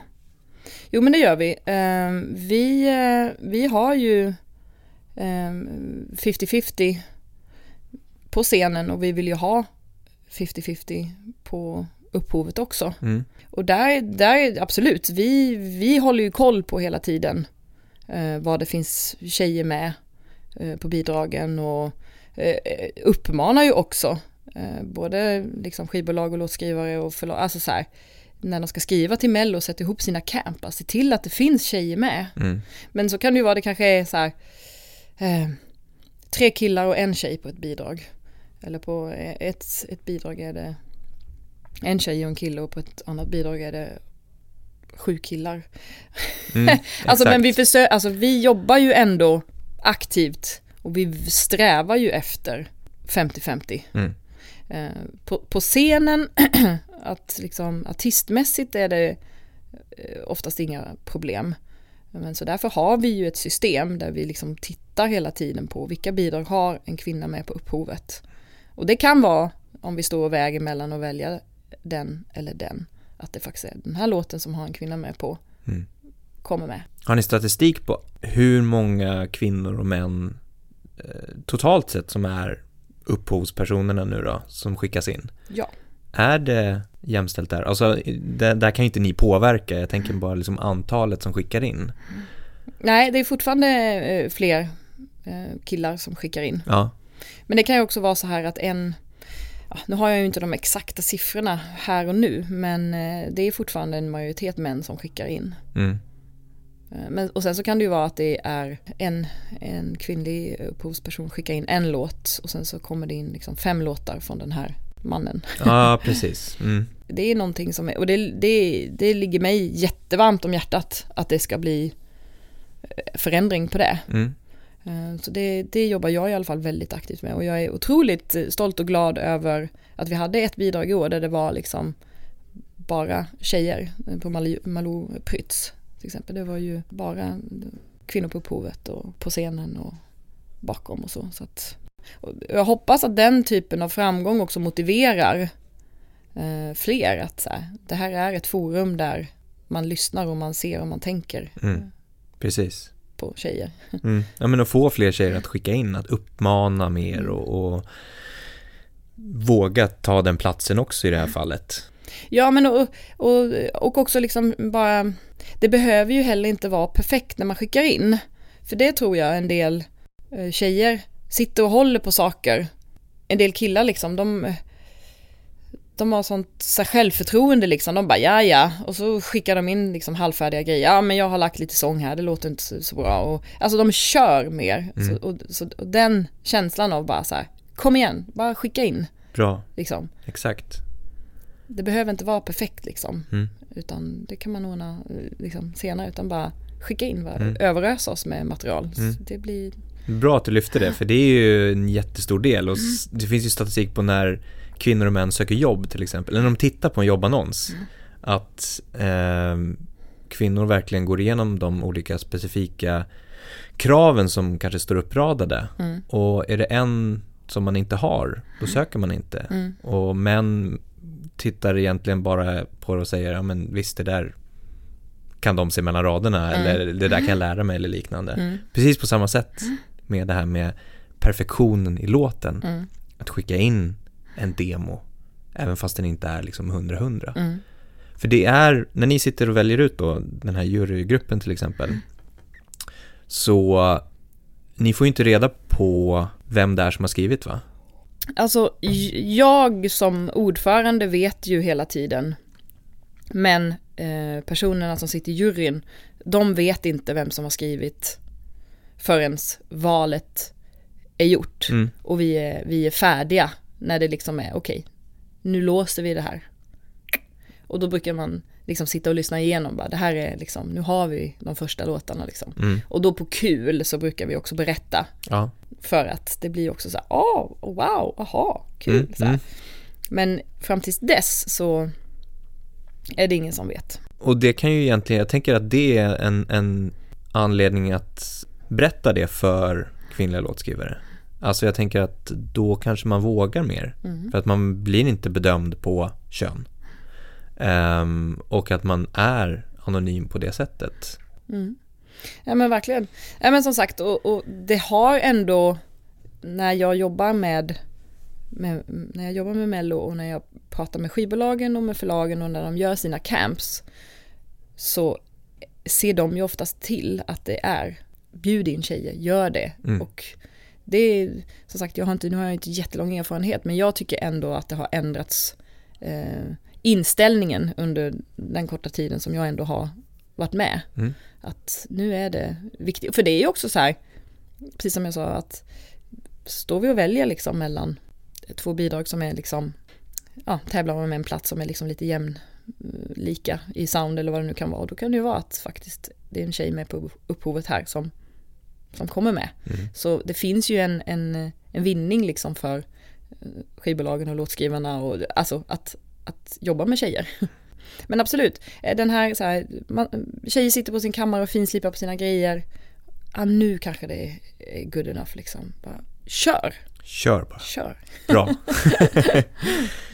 Jo men det gör vi. Ehm, vi, eh, vi har ju 50-50 ehm, på scenen och vi vill ju ha 50-50 på upphovet också. Mm. Och där, där absolut, vi, vi håller ju koll på hela tiden eh, vad det finns tjejer med eh, på bidragen och uppmanar ju också både liksom skivbolag och låtskrivare och förlag, alltså så här, när de ska skriva till Mello och sätta ihop sina camp, alltså, se till att det finns tjejer med. Mm. Men så kan det ju vara, det kanske är så här, eh, tre killar och en tjej på ett bidrag. Eller på ett, ett bidrag är det en tjej och en kille och på ett annat bidrag är det sju killar. Mm, alltså men vi försöker, alltså vi jobbar ju ändå aktivt och vi strävar ju efter 50-50. Mm. Eh, på, på, scenen att liksom artistmässigt är det eh, oftast inga problem. Men så därför har vi ju ett system där vi liksom tittar hela tiden på vilka bidrag har en kvinna med på upphovet. Och det kan vara om vi står och väger mellan att välja den eller den. Att det faktiskt är den här låten som har en kvinna med på mm. kommer med. Har ni statistik på hur många kvinnor och män eh, totalt sett som är upphovspersonerna nu då, som skickas in. Ja. Är det jämställt där? Alltså, det, där kan ju inte ni påverka, jag tänker bara liksom antalet som skickar in. Nej, det är fortfarande eh, fler eh, killar som skickar in. Ja, Men det kan ju också vara så här att en, ja, nu har jag ju inte de exakta siffrorna här och nu, men eh, det är fortfarande en majoritet män som skickar in. mm. Eh, Men, och sen så kan det ju vara att det är en, en kvinnlig upphovsperson skickar in en låt och sen så kommer det in liksom fem låtar från den här mannen. ja precis. Mm. Det är någonting som är, och det, det, det ligger mig jättevarmt om hjärtat att det ska bli eh, förändring på det. Mm. Eh, så det, det jobbar jag i alla fall väldigt aktivt med och jag är otroligt eh, stolt och glad över att vi hade ett bidrag i år där det var liksom bara tjejer eh, på Malou, Prytz till exempel. Det var ju bara kvinnor på upphovet och på scenen och bakom och så. så att, och jag hoppas att den typen av framgång också motiverar eh, fler att så här, det här är ett forum där man lyssnar och man ser och man tänker Mm. Precis på tjejer. Mm. Ja men att få fler tjejer att skicka in, att uppmana mer och, och våga ta den platsen också i det här fallet. Ja men och, och, och också liksom bara, det behöver ju heller inte vara perfekt när man skickar in. För det tror jag en del eh, tjejer sitter och håller på saker. En del killar liksom, de, de har sånt så självförtroende liksom. De bara ja ja och så skickar de in liksom halvfärdiga grejer. Ja men jag har lagt lite sång här, det låter inte så, så bra. Och, alltså de kör mer. Mm. Så, och, så, och den känslan av bara så här, kom igen, bara skicka in Bra, liksom. exakt. Det behöver inte vara perfekt liksom. Mm. Utan det kan man ordna eh, liksom, senare. Utan bara skicka in, bara, Mm. överösa oss med material. Mm. Det blir, Bra att du lyfte det, för det är ju en jättestor del och s- det finns ju statistik på när kvinnor och män söker jobb till exempel, eller när de tittar på en jobbannons, att ehm, kvinnor verkligen går igenom de olika specifika kraven som kanske står uppradade. Mm, och är det en som man inte har, då söker man inte. mm, Och män tittar egentligen bara på det och säger, ja men visst det där kan de se mellan raderna Mm. eller det där kan jag lära mig eller liknande. mm, Precis på samma sätt med det här med perfektionen i låten. mm, Att skicka in en demo, även fast den inte är liksom 100-100. mm, För det är, när ni sitter och väljer ut då, den här jurygruppen till exempel, så ni får ju inte reda på vem det är som har skrivit va? Alltså jag som ordförande vet ju hela tiden. Men eh, personerna som sitter i juryn, de vet inte vem som har skrivit förrän valet är gjort. Mm. Och vi är, vi är färdiga när det liksom är okej, nu låser vi det här. Och då brukar man liksom sitta och lyssna igenom bara, det här är liksom, nu har vi de första låtarna liksom. Mm. Och då på kul så brukar vi också berätta Ja. för att det blir också så här, åh, oh, wow, aha, kul. Mm, så mm. Men fram tills dess så är det ingen som vet. Och det kan ju egentligen, jag tänker att det är en, en anledning att berätta det för kvinnliga låtskrivare. Alltså jag tänker att då kanske man vågar mer. Mm. För att man blir inte bedömd på kön. Ehm, och att man är anonym på det sättet. Mm. Ja men verkligen. Ja men som sagt, och, och det har ändå, när jag jobbar med, med, när jag jobbar med Mello och när jag pratar med skivbolagen och med förlagen och när de gör sina camps, så ser de ju oftast till att det är, bjud in tjejer, gör det. Mm. Och det är, som sagt, jag har inte, nu har jag inte jättelång erfarenhet, men jag tycker ändå att det har ändrats eh, inställningen under den korta tiden som jag ändå har varit med. Mm. Att nu är det viktigt, för det är ju också så här, precis som jag sa, att står vi och väljer liksom mellan två bidrag som är liksom, ja, tävlar om en plats som är liksom lite jämn eh, lika i sound eller vad det nu kan vara. Då kan det ju vara att faktiskt det är en tjej med på upphovet här som, som kommer med. Mm. Så det finns ju en, en, en vinning liksom för eh, skivbolagen och låtskrivarna och alltså att, att jobba med tjejer. Men absolut, eh, den här, så här man, tjejer sitter på sin kammare och finslipar på sina grejer. Ja, nu kanske det är good enough liksom. Bara, kör, Kör bara. kör. Bra.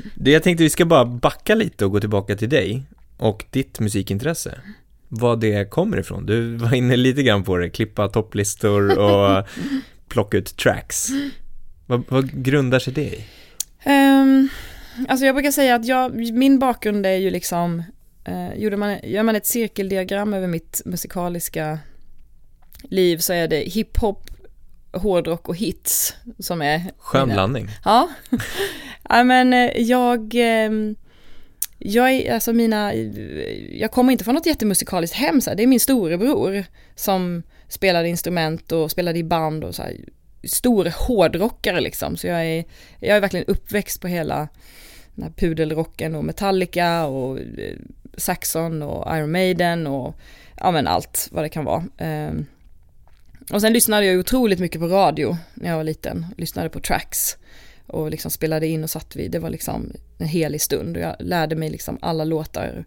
det jag tänkte vi ska bara backa lite och gå tillbaka till dig och ditt musikintresse. Vad det kommer ifrån. Du var inne lite grann på det, klippa topplistor och plocka ut tracks. Vad, vad grundar sig det i? Um, alltså jag brukar säga att jag, min bakgrund är ju liksom, uh, gjorde man, gör man ett cirkeldiagram över mitt musikaliska liv så är det hiphop, hårdrock och hits som är Skön blandning. Ja, ja men eh, jag, ehm, jag är, alltså mina, jag kommer inte från något jättemusikaliskt hem så här. det är min storebror som spelade instrument och spelade i band och så här, stor hårdrockare liksom. Så jag är, jag är verkligen uppväxt på hela den här pudelrocken och Metallica och eh, Saxon och Iron Maiden och ja men allt vad det kan vara. Ehm, och sen lyssnade jag otroligt mycket på radio när jag var liten. Lyssnade på tracks och liksom spelade in och satt vid. Det var liksom en helig stund och jag lärde mig liksom alla låtar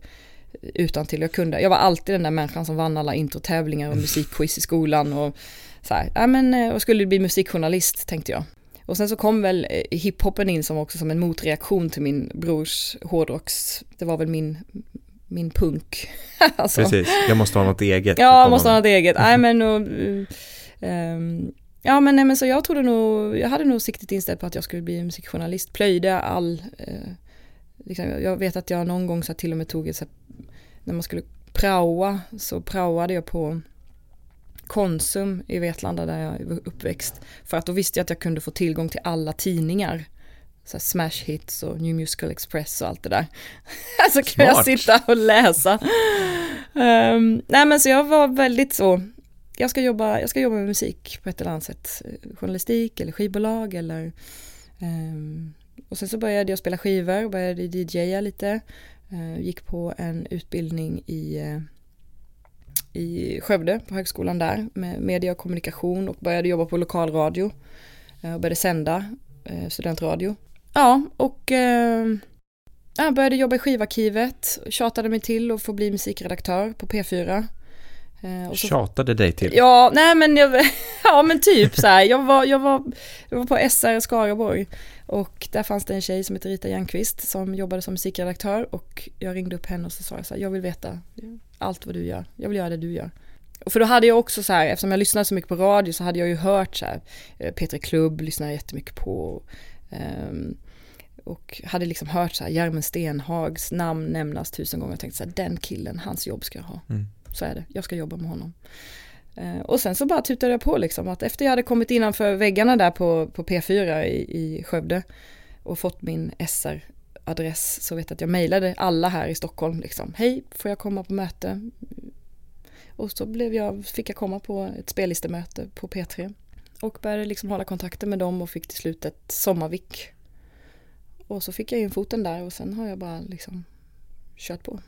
utan till jag kunde. Jag var alltid den där människan som vann alla introtävlingar och musikquiz i skolan och så här, ja men och eh, skulle bli musikjournalist tänkte jag. Och sen så kom väl eh, hiphopen in som också som en motreaktion till min brors hårdrocks, det var väl min min punk. alltså. Precis, jag måste ha något eget. Ja, jag måste ha något eget. Nej men och, um, Ja men, nej, men så jag trodde nog, jag hade nog siktet inställt på att jag skulle bli musikjournalist, plöjde all, eh, liksom, jag vet att jag någon gång så till och med tog ett, så när man skulle praoa så praoade jag på Konsum i Vetlanda där jag var uppväxt. För att då visste jag att jag kunde få tillgång till alla tidningar så smash hits och New Musical Express och allt det där. så kan jag sitta och läsa. Um, nej men så jag var väldigt så, jag ska, jobba, jag ska jobba med musik på ett eller annat sätt. Journalistik eller skivbolag eller um, och sen så började jag spela skivor, började DJa lite. Uh, gick på en utbildning i, uh, i Skövde på högskolan där med media och kommunikation och började jobba på lokalradio. Uh, och började sända studentradio. Ja, och eh, jag började jobba i skivarkivet, tjatade mig till att få bli musikredaktör på P4. Eh, och så, Tjatade dig till? Ja, nej men jag, ja men typ så här. Jag var, jag var, jag var på SR Skaraborg och där fanns det en tjej som heter Rita Järnqvist som jobbade som musikredaktör och jag ringde upp henne och så sa jag så här, jag vill veta allt vad du gör, jag vill göra det du gör. Och för då hade jag också så här, eftersom jag lyssnade så mycket på radio så hade jag ju hört så här, eh, Petri Klubb lyssnade jag jättemycket på, Um, och hade liksom hört så här Järmen Stenhags namn nämnas tusen gånger och tänkte så här, den killen, hans jobb ska jag ha. Mm. Så är det, jag ska jobba med honom. Eh, och sen så bara tutade jag på liksom att efter jag hade kommit innanför väggarna där på, på P4 i, i Skövde och fått min SR-adress så vet jag att jag mejlade alla här i Stockholm liksom. Hej, får jag komma på möte? Och så blev jag, fick jag komma på ett spellistemöte på P3 och började liksom hålla kontakten med dem och fick till slut ett sommarvik. Och så fick jag in foten där och sen har jag bara liksom kört på.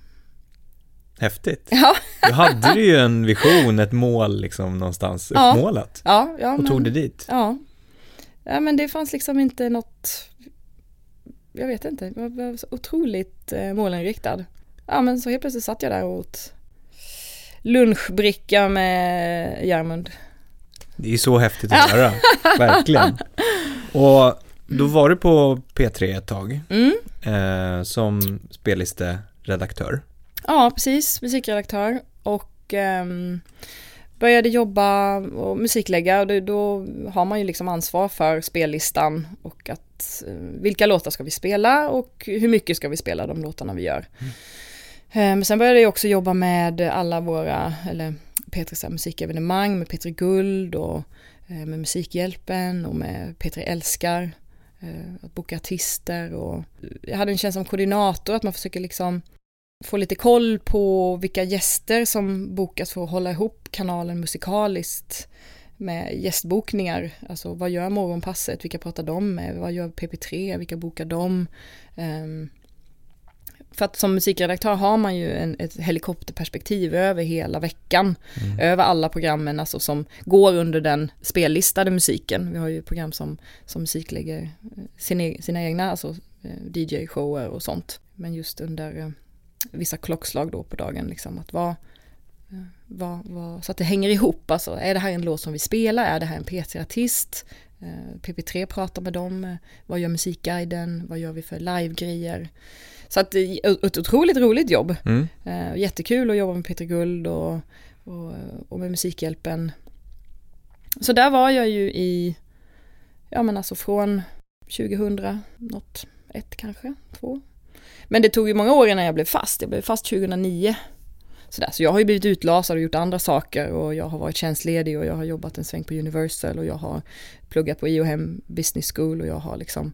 Häftigt. Ja. Då hade du ju en vision, ett mål liksom någonstans uppmålat. Ja, ja, och men, tog det dit. Ja. ja, men det fanns liksom inte något, jag vet inte, jag var så otroligt eh, målinriktad. Ja, men så helt plötsligt satt jag där och åt lunchbricka med Järmund. Det är så häftigt att höra, verkligen. Och då var du på P3 ett tag mm. eh, som spellisteredaktör. Ja, precis, musikredaktör och eh, började jobba och musiklägga och då, då, har man ju liksom ansvar för spellistan och att eh, vilka låtar ska vi spela och hur mycket ska vi spela de låtarna vi gör. Mm. Men sen började jag också jobba med alla våra, eller P3 musikevenemang med P3 Guld och eh, med Musikhjälpen och med P3 Älskar. Eh, att boka artister och jag hade en känsla som koordinator att man försöker liksom få lite koll på vilka gäster som bokas för att hålla ihop kanalen musikaliskt med gästbokningar. Alltså vad gör morgonpasset, vilka pratar de med, vad gör PP3, vilka bokar de? Um, för att som musikredaktör har man ju en, ett helikopterperspektiv över hela veckan. Mm. Över alla programmen alltså, som går under den spellistade musiken. Vi har ju program som, som musiklägger eh, sina, sina egna alltså, eh, DJ-shower och sånt. Men just under eh, vissa klockslag då på dagen. Liksom, att vad, vad, vad, så att det hänger ihop. Alltså, är det här en låt som vi spelar? Är det här en PT-artist? PP3 pratar med dem. Vad gör Musikguiden? Vad gör vi för live-grejer? Så att ett otroligt roligt jobb. Mm. Jättekul att jobba med Peter Guld och, och, och med Musikhjälpen. Så där var jag ju i, ja men alltså från 2000, något, ett kanske, två. Men det tog ju många år innan jag blev fast, jag blev fast 2009. Sådär. Så jag har ju blivit utlasad och gjort andra saker och jag har varit tjänstledig och jag har jobbat en sväng på Universal och jag har pluggat på IOM Business School och jag har liksom,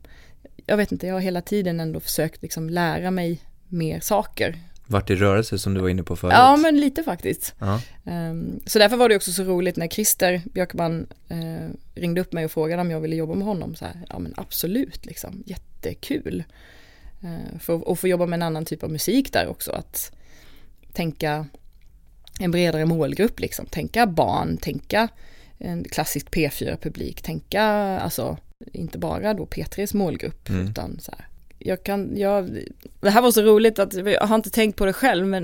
jag vet inte, jag har hela tiden ändå försökt liksom lära mig mer saker vart i rörelse som du var inne på förut. Ja, men lite faktiskt. Ja. Um, så därför var det också så roligt när Christer Björkman uh, ringde upp mig och frågade om jag ville jobba med honom. Så här, ja men absolut, liksom, jättekul. Uh, för att få jobba med en annan typ av musik där också. Att tänka en bredare målgrupp, liksom. tänka barn, tänka en klassisk P4-publik, tänka alltså inte bara då P3s målgrupp mm. utan så här jag kan, jag, det här var så roligt att jag har inte tänkt på det själv men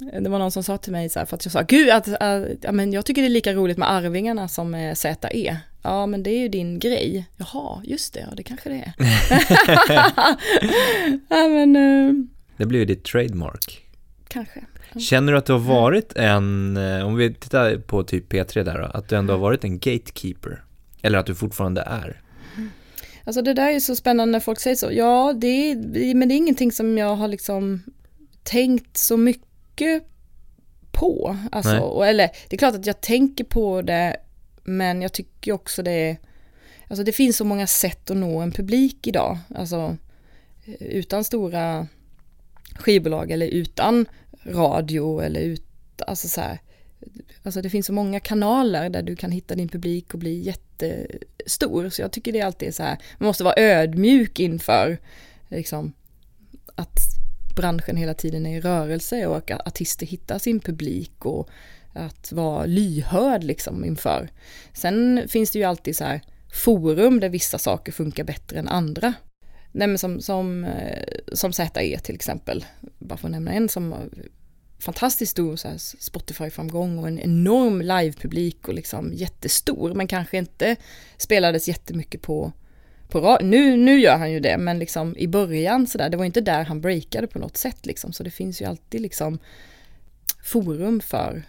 det var någon som sa till mig så här, för att jag sa, gud, att, att, ja, men jag tycker det är lika roligt med Arvingarna som med ZE. Ja, men det är ju din grej. Jaha, just det, ja, det kanske det är. ja, men, uh, det blir ju ditt trademark. Kanske. Känner du att du har varit en, eh, om vi tittar på typ P3 där då, att du ändå har varit en gatekeeper? Eller att du fortfarande är? Alltså det där är så spännande när folk säger så. Ja, det är, men det är ingenting som jag har liksom tänkt så mycket på. Alltså, och, eller det är klart att jag tänker på det, men jag tycker också det är, alltså det finns så många sätt att nå en publik idag. Alltså eh, utan stora skivbolag eller utan radio eller ut, alltså så här, Alltså det finns så många kanaler där du kan hitta din publik och bli jättestor. Så jag tycker det alltid är så här, man måste vara ödmjuk inför liksom, att branschen hela tiden är i rörelse och att artister hittar sin publik och att vara lyhörd liksom inför. Sen finns det ju alltid så här forum där vissa saker funkar bättre än andra. Nej men som, som, eh, som ZE till exempel, bara för att nämna en som har fantastiskt stor Spotify-framgång och en enorm livepublik och liksom jättestor men kanske inte spelades jättemycket på, på nu, nu gör han ju det men liksom i början sådär, det var inte där han breakade på något sätt liksom så det finns ju alltid liksom forum för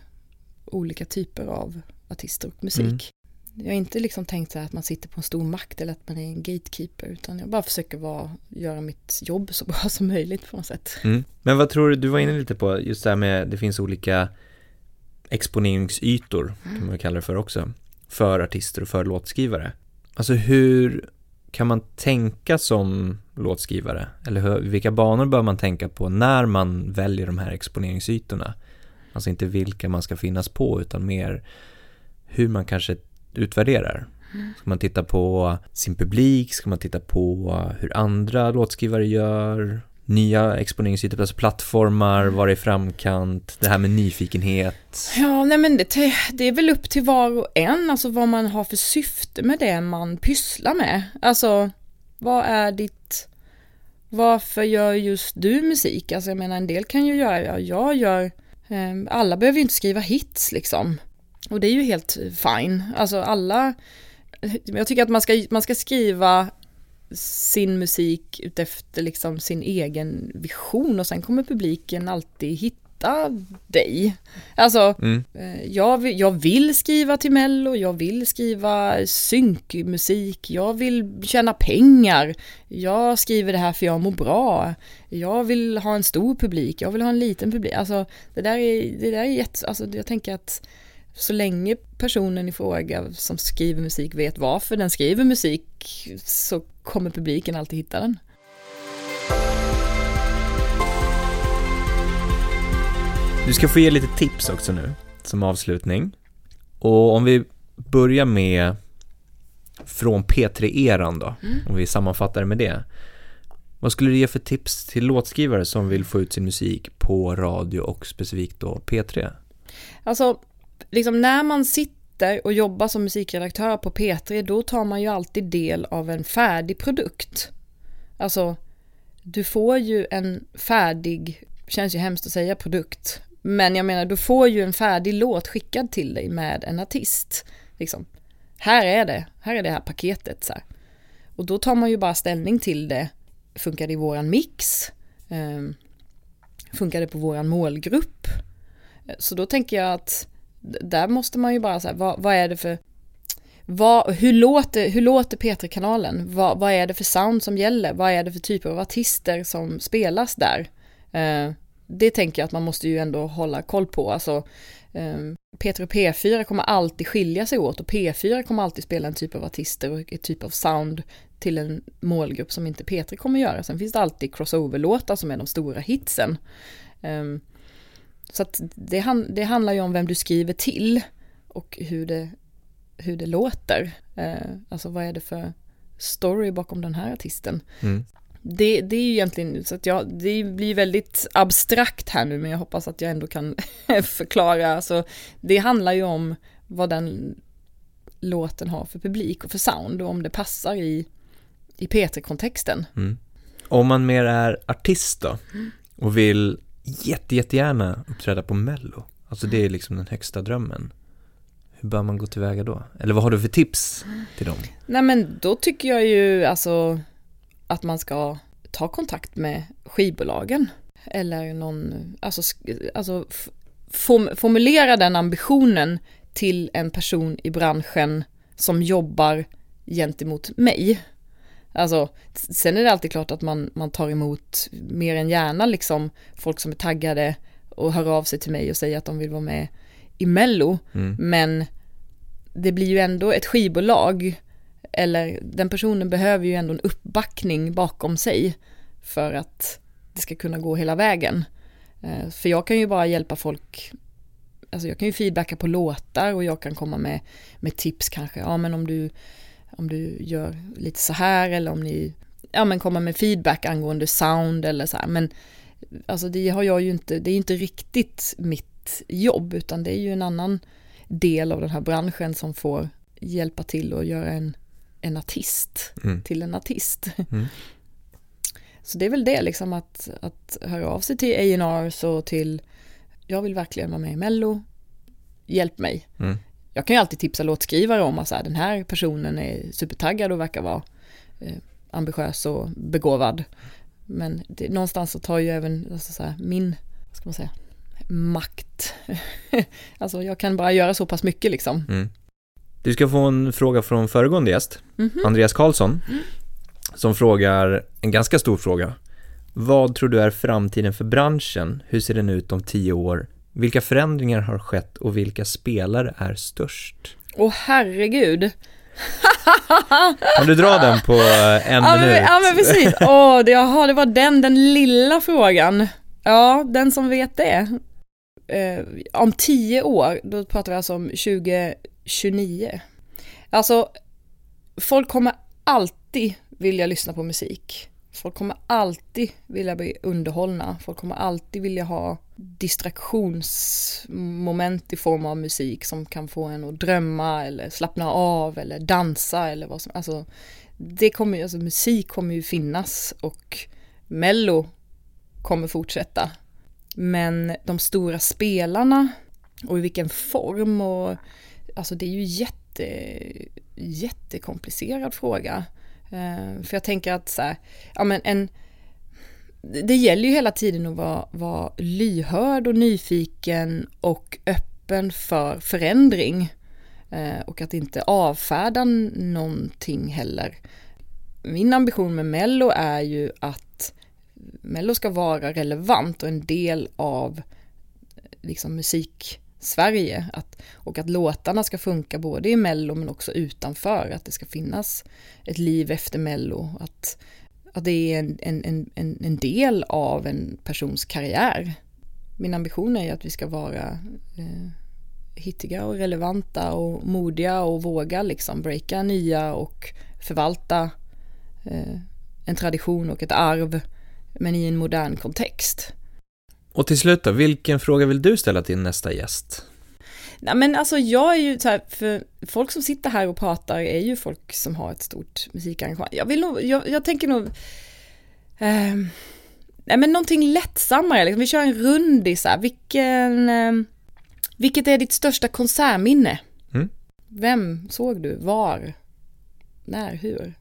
olika typer av artister och musik. Mm. Jag har inte liksom tänkt så här att man sitter på en stor makt eller att man är en gatekeeper utan jag bara försöker vara, göra mitt jobb så bra som möjligt på något sätt. Mm. Men vad tror du, du var inne lite på just det här med det finns olika exponeringsytor kan man kalla det för också för artister och för låtskrivare. Alltså hur kan man tänka som låtskrivare? Eller hur, vilka banor bör man tänka på när man väljer de här exponeringsytorna? Alltså inte vilka man ska finnas på utan mer hur man kanske utvärderar. Ska man titta på sin publik? Ska man titta på hur andra låtskrivare gör? Nya exponeringsytor, alltså plattformar, var i framkant, det här med nyfikenhet. Ja, nej men det, det är väl upp till var och en, alltså vad man har för syfte med det man pysslar med. Alltså, vad är ditt, varför gör just du musik? Alltså jag menar en del kan ju göra, jag gör, Ehm, alla behöver ju inte skriva hits liksom. Och det är ju helt fine. Alltså alla, jag tycker att man ska, man ska skriva sin musik utefter liksom sin egen vision och sen kommer publiken alltid hitta dig. Alltså, mm. Eh, jag, jag vill skriva till Mello, jag vill skriva synkmusik, jag vill tjäna pengar, jag skriver det här för jag mår bra, jag vill ha en stor publik, jag vill ha en liten publik. Alltså, det där är, det där är jätte, alltså jag tänker att så länge personen i fråga som skriver musik vet varför den skriver musik så kommer publiken alltid hitta den. Du ska få ge lite tips också nu som avslutning. Och om vi börjar med från P3-eran då, mm. om vi sammanfattar med det. Vad skulle du ge för tips till låtskrivare som vill få ut sin musik på radio och specifikt då P3? Alltså, liksom när man sitter och jobbar som musikredaktör på P3 då tar man ju alltid del av en färdig produkt. Alltså, du får ju en färdig, känns ju hemskt att säga produkt, men jag menar du får ju en färdig låt skickad till dig med en artist. Liksom. Här är det, här är det här paketet. Så här. Och då tar man ju bara ställning till det. Funkar det i våran mix? Um, funkar det på våran målgrupp? Så då tänker jag att där måste man ju bara säga, vad, vad är det för vad, hur, låter, hur låter P3-kanalen? Vad, vad är det för sound som gäller? Vad är det för typer av artister som spelas där? Eh, det tänker jag att man måste ju ändå hålla koll på. Alltså, eh, P3 och P4 kommer alltid skilja sig åt och P4 kommer alltid spela en typ av artister och en typ av sound till en målgrupp som inte P3 kommer göra. Sen finns det alltid crossover-låtar som är de stora hitsen. Ehm, så att det, han, det, handlar ju om vem du skriver till och hur det, hur det låter. Ehm, alltså vad är det för story bakom den här artisten. Mm. Det, det är ju egentligen, så att jag, det blir väldigt abstrakt här nu men jag hoppas att jag ändå kan förklara. Alltså, det handlar ju om vad den låten har för publik och för sound och om det passar i, i P3-kontexten. Mm. Om man mer är artist då och vill jätte, jättegärna uppträda på mello, alltså det är liksom den högsta drömmen. Hur bör man gå tillväga då? Eller vad har du för tips till dem? Nej men då tycker jag ju alltså att man ska ta kontakt med skivbolagen eller någon, alltså, alltså form, formulera den ambitionen till en person i branschen som jobbar gentemot mig. Alltså, sen är det alltid klart att man, man tar emot mer än gärna liksom folk som är taggade och hör av sig till mig och säger att de vill vara med i Mello. Mm. Men det blir ju ändå ett skivbolag eller den personen behöver ju ändå en uppbackning bakom sig för att det ska kunna gå hela vägen. Eh, för jag kan ju bara hjälpa folk, alltså jag kan ju feedbacka på låtar och jag kan komma med, med tips kanske, ja men om du, om du gör lite så här eller om ni, ja men komma med feedback angående sound eller så här, men alltså det har jag ju inte, det är inte riktigt mitt jobb utan det är ju en annan del av den här branschen som får hjälpa till och göra en, en artist Mm. till en artist. Mm. Så det är väl det liksom att, att höra av sig till A&R så till jag vill verkligen vara med i Mello, hjälp mig. Mm. Jag kan ju alltid tipsa låtskrivare om att så här, den här personen är supertaggad och verkar vara eh, ambitiös och begåvad. Men det, någonstans så tar ju även alltså så här, min, vad ska man säga, makt. alltså jag kan bara göra så pass mycket liksom. Mm. Du ska få en fråga från föregående gäst, Mhm. Andreas Karlsson, som frågar en ganska stor fråga. Vad tror du är framtiden för branschen? Hur ser den ut om tio år? Vilka förändringar har skett och vilka spelare är störst? Åh herregud. Kan du dra den på eh, en Ja men, minut? ja men precis, åh det, jaha, det var den, den lilla frågan. Ja, den som vet det. Eh, om tio år, då pratar vi alltså om 29. Alltså, folk kommer alltid vilja lyssna på musik. Folk kommer alltid vilja bli underhållna. Folk kommer alltid vilja ha distraktionsmoment i form av musik som kan få en att drömma eller slappna av eller dansa eller vad som, alltså det kommer ju, alltså musik kommer ju finnas och mello kommer fortsätta. Men de stora spelarna och i vilken form och alltså det är ju jätte, jättekomplicerad fråga. Eh, för jag tänker att så här, ja men en, det gäller ju hela tiden att vara, vara lyhörd och nyfiken och öppen för förändring. Eh, och att inte avfärda någonting heller. Min ambition med Mello är ju att Mello ska vara relevant och en del av liksom Sverige Att, och att låtarna ska funka både i Mello men också utanför. Att det ska finnas ett liv efter Mello. Att, att det är en, en, en, en del av en persons karriär. Min ambition är ju att vi ska vara eh, hittiga och relevanta och modiga och våga liksom breaka nya och förvalta eh, en tradition och ett arv men i en modern kontext. Och till slut då, vilken fråga vill du ställa till nästa gäst? Nej men alltså jag är ju så här, för folk som sitter här och pratar är ju folk som har ett stort musikengagemang. Jag vill nog, jag, jag tänker nog, eh, nej men någonting lättsammare, liksom. vi kör en rundis här, vilken, eh, vilket är ditt största konsertminne? Mm. Vem såg du, var, när, hur?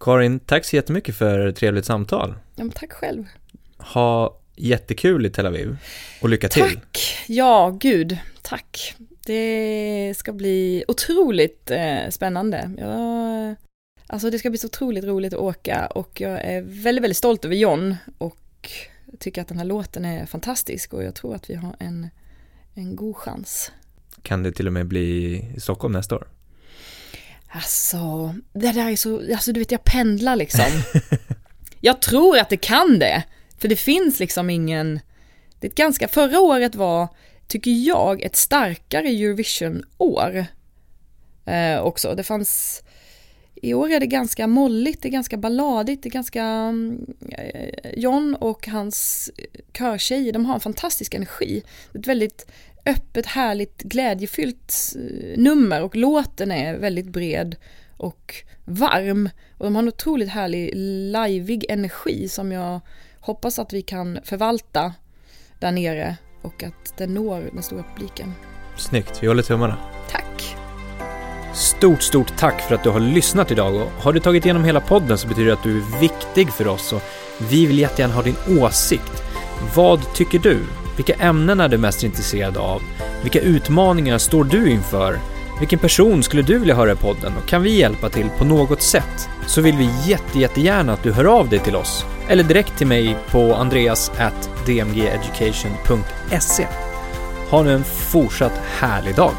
Karin, tack så jättemycket för ett trevligt samtal. Ja, tack själv. Ha jättekul i Tel Aviv och lycka till. Tack, ja gud, tack. Det ska bli otroligt eh, spännande. Jag, alltså det ska bli så otroligt roligt att åka och jag är väldigt, väldigt stolt över John och tycker att den här låten är fantastisk och jag tror att vi har en, en god chans. Kan det till och med bli i Stockholm nästa år? Alltså, det där är så, alltså du vet jag pendlar liksom. jag tror att det kan det, för det finns liksom ingen, det är ett ganska, förra året var, tycker jag, ett starkare Eurovision-år. Eh, också, det fanns, i år är det ganska molligt, det är ganska balladigt, det är ganska, mm, eh, John och hans körtjejer, de har en fantastisk energi. Ett väldigt öppet, härligt, glädjefyllt eh, nummer och låten är väldigt bred och varm. Och de har en otroligt härlig, liveig energi som jag hoppas att vi kan förvalta där nere och att den når den stora publiken. Snyggt, vi håller tummarna. Tack! Stort, stort tack för att du har lyssnat idag och har du tagit igenom hela podden så betyder det att du är viktig för oss och vi vill jättegärna ha din åsikt. Vad tycker du? Vilka ämnen är du mest intresserad av? Vilka utmaningar står du inför? Vilken person skulle du vilja höra i podden och kan vi hjälpa till på något sätt? Så vill vi jätte, jättegärna att du hör av dig till oss eller direkt till mig på andreas@dmgeducation.se. Ha nu en fortsatt härlig dag!